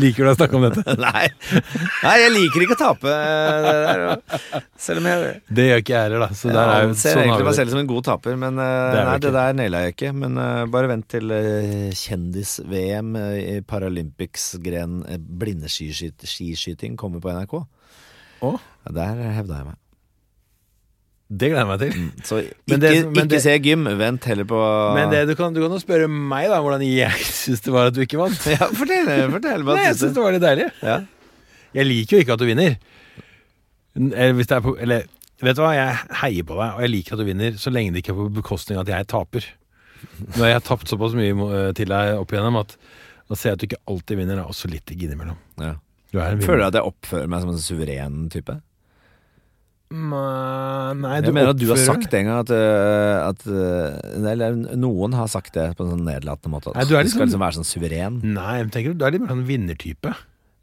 Liker du å snakke om dette? Nei. Nei, jeg liker ikke å tape. eh, Det der, selv om jeg Det gjør ikke jeg heller, da. Så der jeg er jo ser sånn egentlig meg selv som en god taper, men eh, Det nei, det der naila jeg ikke. Men uh, bare vent til uh, kjendis-VM i Paralympics-gren blindeskiskyting kommer på NRK. Oh. Ja, der hevda jeg meg. Det gleder jeg meg til. Så ikke, det ikke det- se gym, vent heller på Men det, du, kan, du kan jo spørre meg da hvordan jeg syns det var at du ikke vant. Ja, fortell, fortell Nei, jeg syns det var litt deilig. Ja. Jeg liker jo ikke at du vinner. Eller hvis det er på Eller vet du hva, jeg heier på deg, og jeg liker at du vinner, så lenge det ikke er på bekostning av at jeg taper. Når jeg har tapt såpass mye eh, til deg opp igjennom at å se at du ikke alltid vinner, er også litt digg innimellom. Ja. Er Føler du at jeg oppfører meg som en suveren type? Nei, du Jeg mener at du har sagt en gang at, øh, at øh, Eller noen har sagt det på en sånn nedlatende måte. At Nei, du er du skal liksom- liksom være sånn suveren. Nei, men tenker du, du er litt mer sånn vinnertype.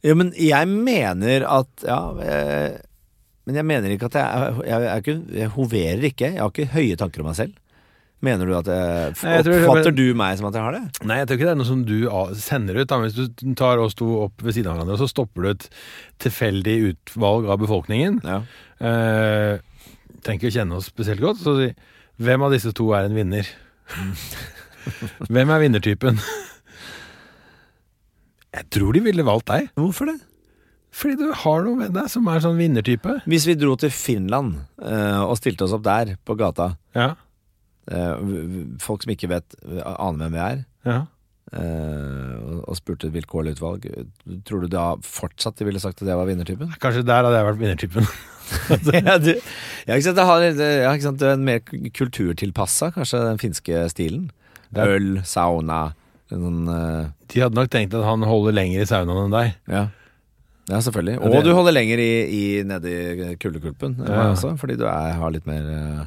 Ja, men jeg mener at Ja, eh, men jeg mener ikke at jeg jeg, Jeg, jeg hoverer ikke. Jeg har ikke høye tanker om meg selv. Mener du at jeg, jeg Oppfatter du meg som at jeg har det? Nei, jeg tror ikke det er noe som du sender ut. Da. Hvis du tar oss to opp ved siden av hverandre, og så stopper du et tilfeldig utvalg av befolkningen. Ja. Eh, tenker å kjenne oss spesielt godt. Så si, hvem av disse to er en vinner? hvem er vinnertypen? Jeg tror de ville valgt deg. Hvorfor det? Fordi du har noe med deg som er sånn vinnertype. Hvis vi dro til Finland eh, og stilte oss opp der, på gata Ja, eh, Folk som ikke vet aner hvem vi er, ja. eh, og, spurte et vilkårlig utvalg, tror du da fortsatt de ville sagt at jeg var vinnertypen? Kanskje der hadde jeg vært vinnertypen. ja, du, ja, ikke sant, det, har, ja, ikke sant, en mer kulturtilpassa, kanskje, den finske stilen. Er- Øl, sauna, sånn eh, De hadde nok tenkt at han holder lenger i saunaen enn deg. Ja. ja, selvfølgelig. Ja, Og det- du holder lenger i, i nedi kuldekulpen Ja. også, fordi du er, har litt mer eh,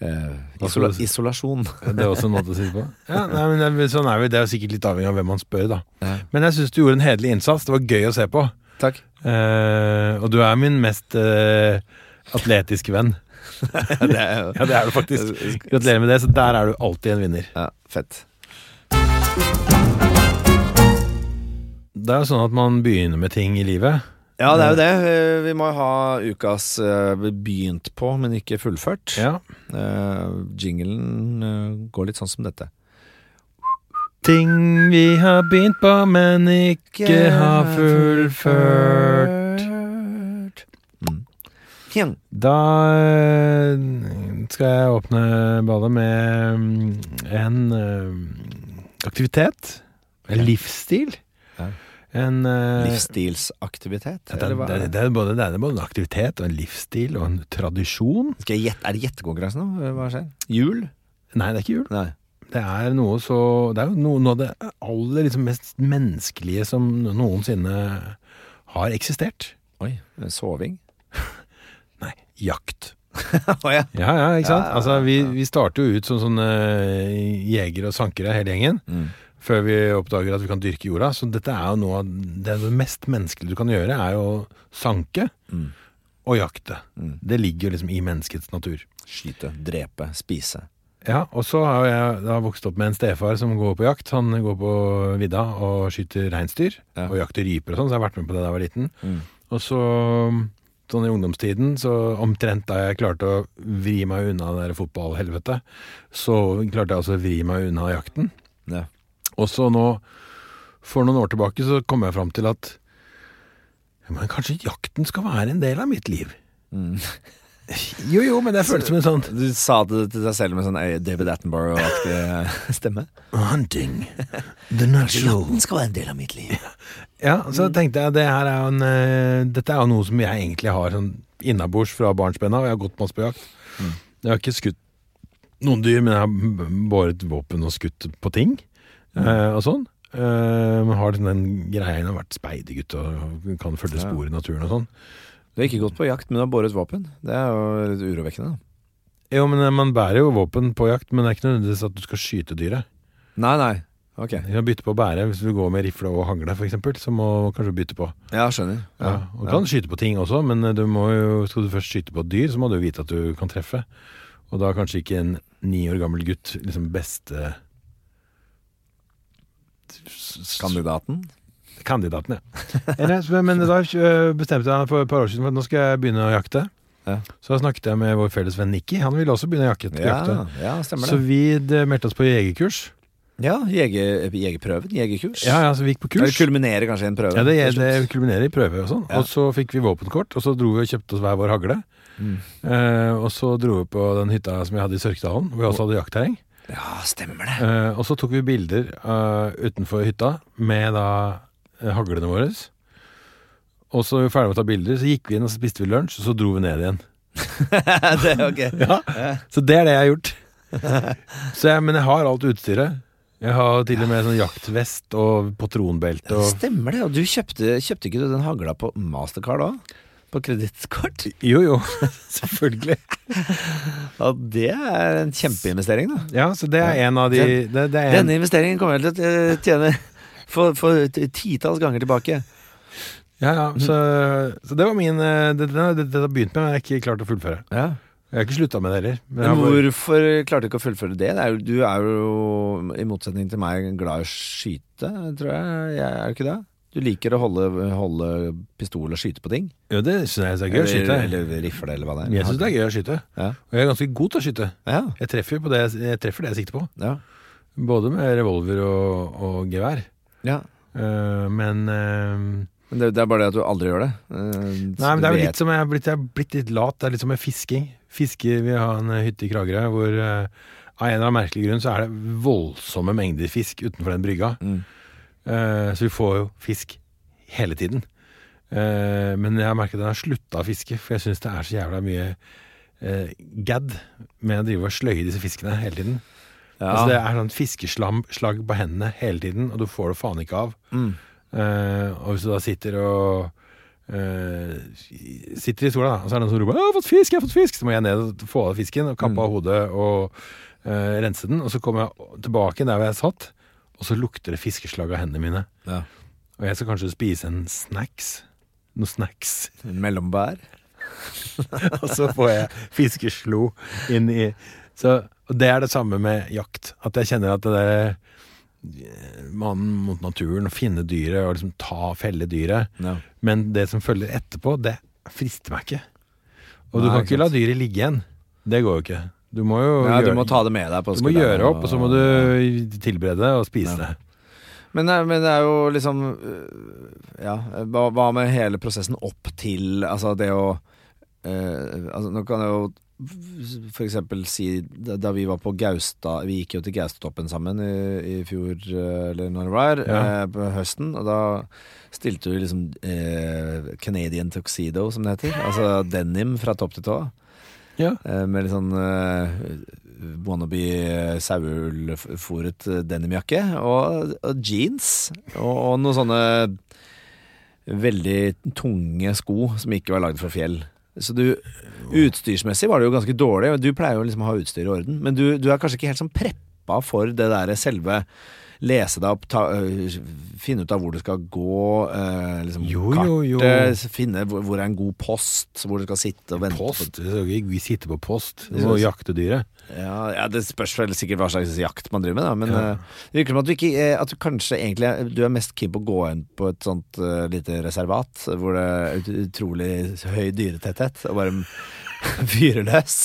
eh, isola isolasjon. Det er også en måte å si det på. Ja, nei, men det, sånn er vi. det er sikkert litt avhengig av hvem man spør, da. Ja. Men jeg syns du gjorde en hederlig innsats. Det var gøy å se på. Takk. Eh, og du er min mest eh, atletiske venn. det er Ja, det er du faktisk. Gratulerer med det. Så der er du alltid en vinner. ja, fett. Det er jo sånn at man begynner med ting i livet. Ja, det er jo det. Eh, Vi må ha ukas eh, begynt på, men ikke fullført. Ja. Eh, jinglen går litt sånn som dette. Ting vi har begynt på, men ikke har fullført. Mm. Da skal jeg åpne badet med mm, en aktivitet. En livsstil. Ja. En uh, Livsstilsaktivitet, det, eller hva? det, det, er både, det er både en aktivitet og en livsstil og en tradisjon. Gjette, er det gjettekonkurranse nå? Hva skjer? Jul? Nei, det er ikke jul. Nei. Det er noe så Det er jo noe, noe av det aller liksom mest menneskelige som noensinne har eksistert. Oi, soving? Nei, jakt. Å ja. Ja, ja, ikke sant? Ja, ja, Altså, vi, vi starter jo ut som sånne eh, jegere og sankere, hele gjengen. Mm. Før vi oppdager at vi kan dyrke jorda. Så dette er jo noe av det, det mest menneskelige du kan gjøre, er jo å sanke Mm. og jakte. Mm. Det ligger jo liksom i menneskets natur. Skyte, drepe, spise. Ja, og så har jeg da vokst opp med en stefar som går på jakt. Han går på vidda og skyter reinsdyr Ja. og jakter ryper og sånn, så jeg har vært med på det da jeg var liten. Mm. Og så, sånn i ungdomstiden, så omtrent da jeg klarte å vri meg unna det der fotballhelvetet, så klarte jeg også å vri meg unna jakten. Ja. Og så nå, for noen år tilbake, så kom jeg fram til at men kanskje jakten skal være en del av mitt liv. Mm. Jo, jo, men det føltes som en sånn Du sa det til deg selv med sånn eh, David Attenborough-aktig eh, stemme? Hunting. The natural. skal være en del av mitt liv. Ja, så tenkte jeg det her er en uh, Dette er jo noe som jeg egentlig har sånn innabords fra barnsben av. Jeg har gått masse på jakt. Jeg har ikke skutt noen dyr, men jeg har båret våpen og skutt på ting og sånn. Eh, har liksom den greia har vært speidergutt og kan følge spor i naturen og sånn. Du har ikke gått på jakt, men du har båret våpen. Det er jo litt urovekkende. Jo, men eh, man bærer jo våpen på jakt, men det er ikke nødvendigvis at du skal skyte dyret. Nei, nei. Ok. Du kan bytte på å bære. Hvis du går med rifle og hagle, eksempel, så må du kanskje bytte på. Ja, skjønner. Ja, og Du kan skyte på ting også, men eh, du må jo, skal du først skyte på et dyr, så må du vite at du kan treffe. Og da er kanskje ikke en ni år gammel gutt liksom beste Kandidaten? Kandidaten, ja. Men da øh, bestemte jeg meg for et par år siden for at nå skal jeg begynne å jakte. Ja. Så da snakket jeg med vår felles venn Nikki. Han ville også begynne å jakte. Ja, ja, Så vi meldte oss på jegerkurs. Ja, jeger, Jegerprøven? Jegerkurs? Ja, ja, så vi gikk på kurs. Det kulminerer kanskje i en prøve? Ja, det, det kulminerer i prøve og sånn. Ja. Og så fikk vi våpenkort, og så dro vi og kjøpte oss hver vår hagle. Mm. Eh, og så dro vi på den hytta som jeg hadde i Sørkedalen, hvor vi også hadde jaktterreng. Ja, stemmer det. Eh, og så tok vi bilder eh, utenfor hytta med da eh, haglene våre. Og så var vi ferdig med å ta bilder, så gikk vi inn og så spiste vi lunsj, og så dro vi ned igjen. det er ok. Ja, Så det er det jeg har gjort. Så jeg, men jeg har alt utstyret. Jeg har til og med sånn jaktvest og patronbelte og Stemmer det. Og du kjøpte, kjøpte ikke du den hagla på Mastercard òg? På kredittkort? Jo, jo. Selvfølgelig. Ja, det er en kjempeinvestering, da. Ja, så det er en av de Den- det, det en, Denne investeringen kommer jeg til å eh, tjene for, for titalls ganger tilbake. Ja, ja. Så, så det var min eh, Det, det, det, har begynt med, men jeg har ikke klart å fullføre. Ja. Jeg har ikke slutta med det heller. Men Men hvorfor klarte du ikke å fullføre det? det er jo, du er jo, i motsetning til meg, glad i å skyte, tror jeg. jeg. Er du ikke det? Du liker å holde, holde pistol og skyte på ting? Ja, det syns jeg er gøy å skyte. Eller, eller rifle, eller hva det er. Jeg syns det er gøy å skyte. Ja. Og jeg er ganske god til å skyte. Ja, Jeg treffer på det jeg treffer det jeg sikter på. ja, Både med revolver og, og gevær. ja. Eh, men uh, Men det, er bare det at du aldri gjør det. Eh, Nei, men det er jo litt som jeg er blitt, jeg er blitt litt lat. Det er litt som med fisking. Fiske, Vi har en hytte i Kragerø hvor uh, av en eller annen merkelig grunn så er det voldsomme mengder fisk utenfor den brygga. Mm. Eh, så vi får jo fisk hele tiden. Eh, men jeg har merket at jeg har slutta å fiske, for jeg syns det er så jævla mye uh, gadd med å drive og sløye disse fiskene hele tiden. Ja. Altså Det er sånn fiskeslag på hendene hele tiden, og du får det faen ikke av. Mm. Eh, og hvis du da sitter og uh, Sitter i sola, og så er det noen som roper 'Jeg har fått fisk!' jeg har fått fisk Så må jeg ned og få av fisken og kappe Mm. av hodet og uh, rense den. Og så kommer jeg tilbake der hvor jeg satt, og så lukter det fiskeslag av hendene mine. Ja. Og jeg skal kanskje spise en snacks. Noe snacks. En Mellombær. og så får jeg fiskeslo inn i så, Og det er det samme med jakt. At jeg kjenner at det der eh, mannen mot naturen, å finne dyret og liksom ta, felle dyret. Ja. Men det som følger etterpå, det frister meg ikke. Og du kan ikke ikke la dyret ligge igjen. Det går jo ikke. Du må jo ja, du gjøre, må ta det med deg på du må gjøre opp, og så må du tilberede det og spise det. Men, er- men det er jo liksom øh, Ja, hva, hva med hele prosessen opp til Altså det å eh, altså Nå kan jeg jo for eksempel si da, vi var på Gaustad Vi gikk jo til Gaustatoppen sammen i, i fjor, øh, eller når det var, Ja. eh, på høsten. Og da stilte vi liksom eh, Canadian tuxedo, som det heter. Altså denim fra topp til tå. Ja. Eh, med litt sånn uh, wannabe saueullfòret denimjakke. Og, og jeans. Og, og noen sånne veldig tunge sko som ikke var lagd fra fjell. Så du, utstyrsmessig var det jo ganske dårlig. Du pleier jo liksom å ha utstyr i orden, men du, du er kanskje ikke helt sånn preppa for det der selve Lese deg opp, ta, øh, finne ut av hvor du skal gå, eh, liksom Jo, jo, jo. kartet, finne hvor, hvor er en god post, hvor du skal sitte og vente Post? Vi sitter på post. Du må jakte dyret. ja, ja, Det spørs vel sikkert hva slags jakt man driver med, da. Men Ja. eh, det virker som at du ikke At du kanskje egentlig er- Du er mest keen på å gå inn på et sånt uh, lite reservat hvor det er utrolig høy dyretetthet, og bare fyre løs.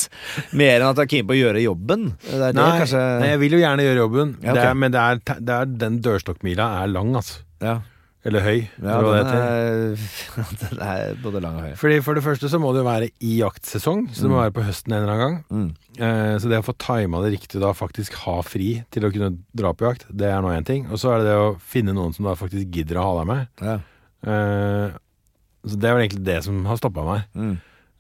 Mer enn at du er keen på å gjøre jobben. Det det Nei, kanskje nei, jeg vil jo gjerne gjøre jobben, Ja, okay. det er, men det er, det er, den dørstokkmila er lang, altså. Ja, Eller høy. ja eller hva det heter. er, den er både lang og høy. Fordi For det første så må det jo være i jaktsesong, så det må Mm. være på høsten en eller annen gang. Mm. Eh, så det å få tima det riktig da, faktisk ha fri til å kunne dra på jakt, det er nå én ting. Og så er det det å finne noen som da faktisk gidder å ha deg med. Ja. Eh, så det er vel egentlig det som har stoppa meg. Mm.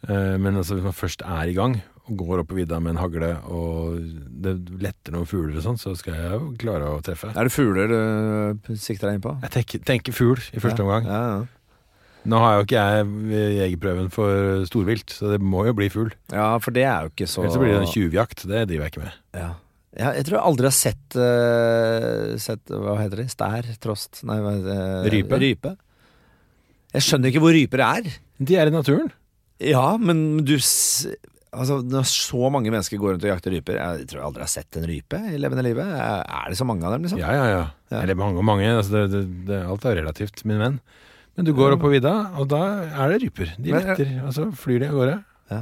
Eh, men altså hvis man først er i gang, og går opp på vidda med en hagle, og det letter noen fugler og sånn, så skal jeg jo klare å treffe. Er det fugler du sikter deg inn på? Jeg tenker, tenker fugl i første ja. omgang. Ja, ja. Nå har jo ikke jeg jegerprøven for storvilt, så det må jo bli fugl. ja, for det er jo ikke så Ellers så blir det en tjuvjakt. Det driver jeg ikke med. Ja. Ja, jeg tror jeg aldri har sett, uh, sett Hva heter det? Stær? Trost? Nei, hva heter det? Rype. rype. Jeg skjønner ikke hvor ryper er. De er i naturen. Ja, men du Altså, Når så mange mennesker går rundt og jakter ryper Jeg tror jeg aldri har sett en rype i levende livet. Er det så mange av dem, liksom? Ja, ja, ja. Ja. Eller mange og mange. Altså det, det, det, alt er relativt, min venn. Men du går opp på vidda, og da er det ryper. De Men- letter, og så flyr de av gårde. Ja.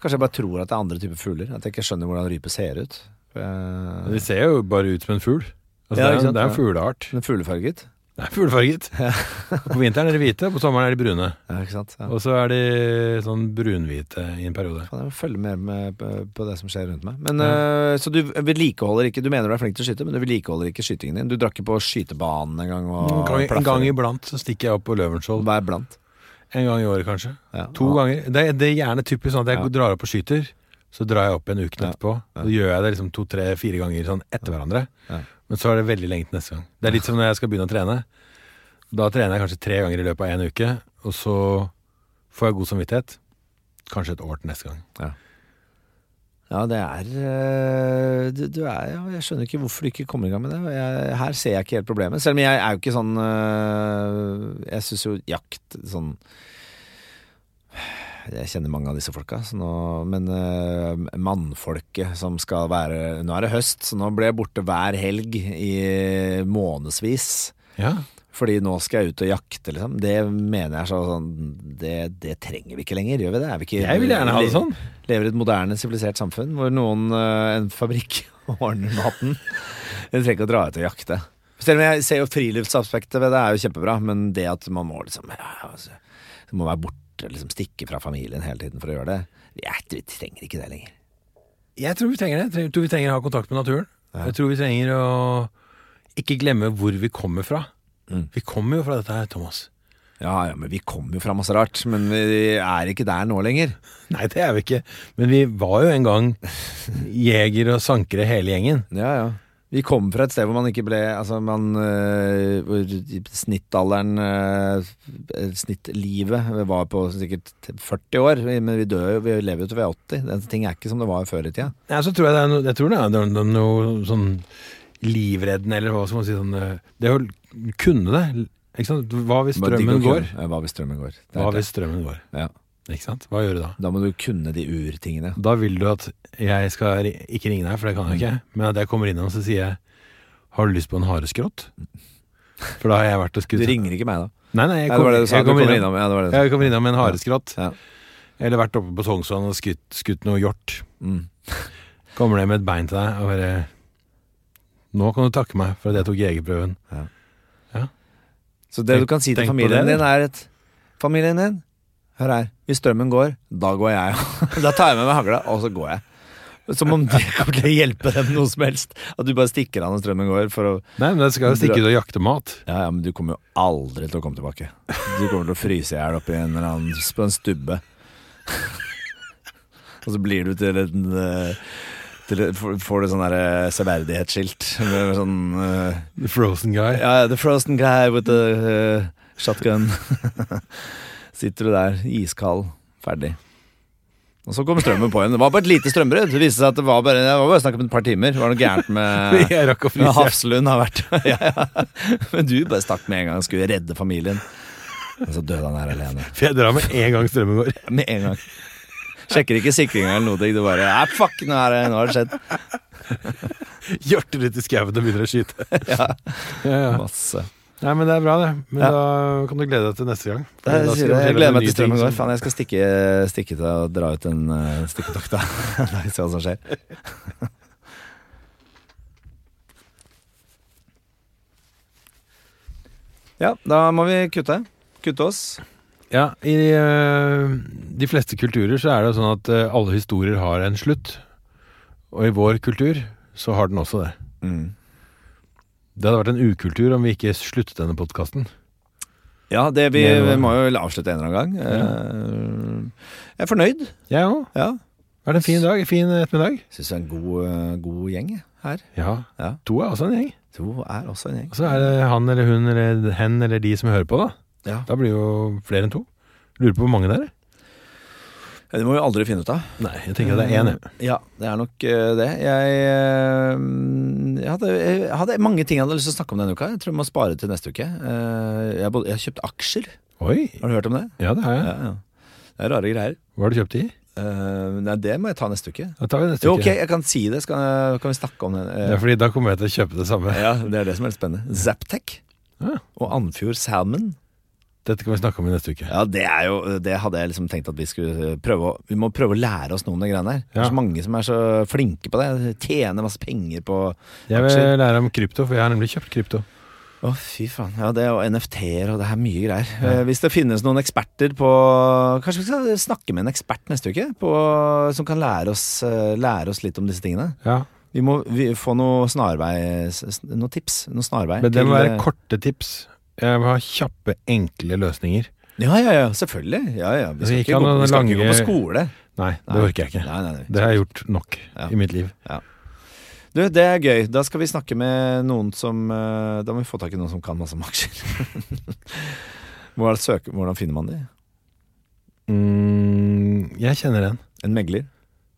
Kanskje jeg bare tror at det er andre typer fugler. At jeg ikke skjønner hvordan rype ser ut. Jeg- De ser jo bare ut som en fugl. Altså Ja, det, er, det er en fugleart. Er fuglefarget. Det er fuglefarget. På vinteren er de hvite, og på sommeren er de brune. Ja, ikke sant? Ja. Og så er de sånn brunhvite i en periode. Kan jeg følge mer med på det som skjer rundt meg. Men, Ja. eh, så du vedlikeholder ikke Du mener du er flink til å skyte, men du vedlikeholder ikke skytingen din? Du drakk ikke på skytebanen en gang? Og En gang, en gang iblant så stikker jeg opp på Løvenskiold. Hva er blant? En gang i året, kanskje. Ja. To ganger. Det, er- det er gjerne typisk sånn at jeg drar opp og skyter, så drar jeg opp en uke etterpå. Så gjør jeg det liksom to, tre, fire ganger sånn etter hverandre. Ja. Men så er det veldig lenge til neste gang. Det er litt som når jeg skal begynne å trene. Da trener jeg kanskje tre ganger i løpet av en uke, og så får jeg god samvittighet. Kanskje et år til neste gang. Ja, det er eh, du, du er ja, Jeg skjønner ikke hvorfor du ikke kommer i gang med det. Jeg, her ser jeg ikke helt problemet. Selv om jeg er jo ikke sånn eh, Jeg syns jo jakt sånn Jeg kjenner mange av disse folka, så nå, men uh, mannfolket som skal være Nå er det høst, så nå blir jeg borte hver helg i månedsvis. Ja. Fordi nå skal jeg ut og jakte, liksom. Det mener jeg sånn det, det trenger vi ikke lenger, gjør vi det? Er vi ikke, Jeg vil gjerne ha det sånn. lever i et moderne, sivilisert samfunn hvor noen, uh, en fabrikk ordner maten. Vi trenger ikke å dra ut og jakte. Selv om jeg ser jo friluftsaspektet ved det er jo kjempebra, men det at man må liksom ja, altså, Det må være borte, liksom stikke fra familien hele tiden for å gjøre det. Ja, vi trenger ikke det lenger. Jeg tror vi trenger det. Jeg tror vi trenger å ha kontakt med naturen. Ja. Jeg tror vi trenger å ikke glemme hvor vi kommer fra. Mm. Vi kommer jo fra dette her, Thomas. Ja, ja, men vi kommer jo fra masse rart. Men vi er ikke der nå lenger. Nei, det er vi ikke. Men vi var jo en gang jegere og sankere hele gjengen. Ja, ja. Vi kom fra et sted hvor man ikke ble Altså, man øh, Hvor snittalderen øh, Snittlivet var på sikkert 40 år. Men vi dør jo, vi lever jo til vi er 80. Den ting er ikke som det var før i tida. Ja, så tror jeg det er noe, jeg tror det er noe, noe, sånn livreddende, eller hva skal man si sånn eh, Det å kunne det. Ikke sant? Hva hvis strømmen går? Hva hvis strømmen går. Hva hvis strømmen går? Ja. Ikke sant? Hva gjør du da? Da må du kunne de urtingene. Da vil du at jeg skal ri- ikke ringe deg, for det kan jeg ikke, men at jeg kommer innom og så sier jeg Har du lyst på en hareskrott? For da har jeg vært og skutt Du ringer ikke meg, da. Nei, nei, jeg Ja, det var kommer, det du sa. jeg Du kommer kommer innom, innom. Ja, det var det du sa. jeg kommer innom med en hareskrott. Ja. Eller vært oppe på Sognsvann og skutt, skutt noe hjort. Mm. Kommer ned med et bein til deg og bare Nå kan du takke meg for at jeg tok jegerprøven. Så det du kan si til tenk på familien det, din, er at Familien din, hør her. Hvis strømmen går, da går jeg. da tar jeg med meg hagla, og så går jeg. Som om det kommer til å hjelpe dem noe som helst. At du bare stikker av når strømmen går. For å, Nei, men jeg skal jo stikke ut og jakte mat. ja, ja, Men du kommer jo aldri til å komme tilbake. Du kommer til å fryse i hjel oppi en eller annen på en stubbe. og så blir du til en eh, til, får- du sånn der eh, severdighetsskilt med sånn uh, The frozen guy. Ja, the frozen guy with the uh, shotgun. Sitter du der, iskald, ferdig. Og så kommer strømmen på igjen. Det var bare et lite strømbrudd. Det viste seg at det var bare, det var bare snakk om et par timer. Det var noe gærent med med. Hafslund har vært ja, ja. Men du bare stakk med en gang og skulle redde familien. Og så døde han her alene. For jeg drar med en gang strømmen går. Med en gang. Sjekker ikke sikringa eller noe. Du bare Nei, fuck, nå, er det, nå har det skjedd. Hjorter ut i skauen og begynner å skyte. Ja, Ja, ja. masse. Nei, men det er bra, det. Men Ja. da kan du glede deg til neste gang. Jeg, det, jeg gleder meg til strømmen går. Faen, jeg skal stikke, stikke til å dra ut en uh, vi ser hva som skjer. Ja, da må vi kutte. Kutte oss. Ja, i uh, de fleste kulturer så er det sånn at uh, alle historier har en slutt. Og i vår kultur så har den også det. Mm. Det hadde vært en ukultur om vi ikke sluttet denne podkasten. Ja, det vi, vi må jo avslutte en eller annen gang. Eh, Jeg er fornøyd. Jeg òg. Ja. Det har vært en fin dag. Fin ettermiddag. Syns det er en god, eh, god gjeng her. Ja. Ja. To er også en gjeng. To er også en gjeng. Og så er det han eller hun eller hen eller de som hører på, da. Ja. Da blir det jo flere enn to. Lurer på hvor mange det er. Det må vi aldri finne ut av. Nei, jeg tenker det er én. Ja, det er nok eh, det. Jeg, eh, jeg, hadde, jeg hadde mange ting jeg hadde lyst til å snakke om denne uka. Jeg tror jeg må spare til neste uke. Eh, jeg, har både- jeg har kjøpt aksjer. Oi. Har du hørt om det? Ja, det har jeg. Ja, ja. Det er rare greier. Hva har du kjøpt i? Eh, nei, det må jeg ta neste uke. Da tar vi neste Jo, uke. ok, jeg kan si det. Skal, kan vi snakke om det? Ja, fordi da kommer jeg til å kjøpe det samme. ja, det er det som er litt spennende. Zaptec Ja. og Andfjord Salmon. Dette kan vi snakke om i neste uke. Ja, det er jo Det hadde jeg liksom tenkt at vi skulle prøve å Vi må prøve å lære oss noe om de greiene der. Det er så mange som er så flinke på det. Tjener masse penger på Jeg vil aksjer. lære om krypto, for jeg har nemlig kjøpt krypto. Å, fy faen. Ja, det og NFT-er og det er mye greier. Eh, hvis det finnes noen eksperter på Kanskje vi skal snakke med en ekspert neste uke? På, som kan lære oss, eh, lære oss litt om disse tingene. Ja, Vi må vi, få noe snarvei s- s- Noen tips. Noe snarvei. Men det må til, være eh, korte tips. Jeg vil ha kjappe, enkle løsninger. Ja, ja, ja. Selvfølgelig. Ja, ja. Vi skal, ikke, gå, vi skal ikke gå på skole. Nei, det Nei. orker jeg ikke. Nei, nei. Det har jeg gjort nok i mitt liv. Du, det er gøy. Da skal vi snakke med noen som eh, Da må vi få tak i noen som kan masse om aksjer. Hvordan finner man de? Mm, jeg kjenner en. En megler?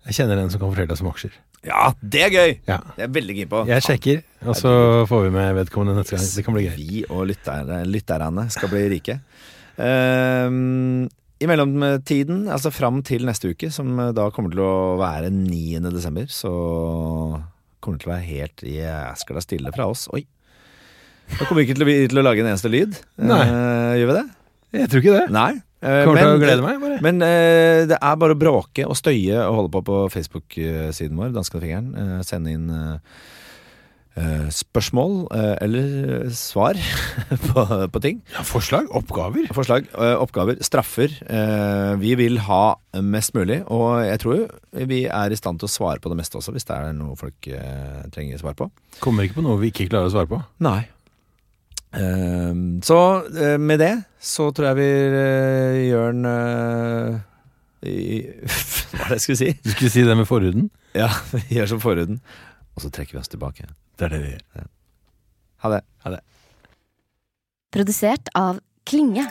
Jeg kjenner en som kan fortelle deg om aksjer. Ja, det er gøy! Ja. Det er jeg veldig keen på. Jeg sjekker, og så får vi med vedkommende neste gang. Det kan bli gøy. Vi og lytter, lytterne skal bli rike. Ehm, I mellomtiden, altså fram til neste uke, som da kommer til å være 9. desember, så kommer det til å være helt jæskla stille fra oss. Oi. Da kommer vi ikke til å, til å lage en eneste lyd. Nei. Uh, gjør vi det? Jeg tror ikke det. Nei. Eh, Kommer til å glede meg, bare. Men eh, det er bare å bråke og støye og holde på på Facebook-siden vår, Danskefingeren. Uh, sende inn eh, eh, spørsmål eh, eller svar på, på ting. Ja, forslag? Oppgaver? Forslag, eh, oppgaver, straffer. Eh, vi vil ha mest mulig, og jeg tror vi er i stand til å svare på det meste også, hvis det er noe folk eh, trenger svar på. Kommer ikke på noe vi ikke klarer å svare på. Nei. Ehm, så eh, med det så tror jeg vi eh, gjør en eh, i, Hva er det jeg skulle si? Du skulle si det med forhuden? Ja, vi gjør som forhuden. Og så trekker vi oss tilbake. Det er det vi gjør. Ha det. Produsert av Klinge.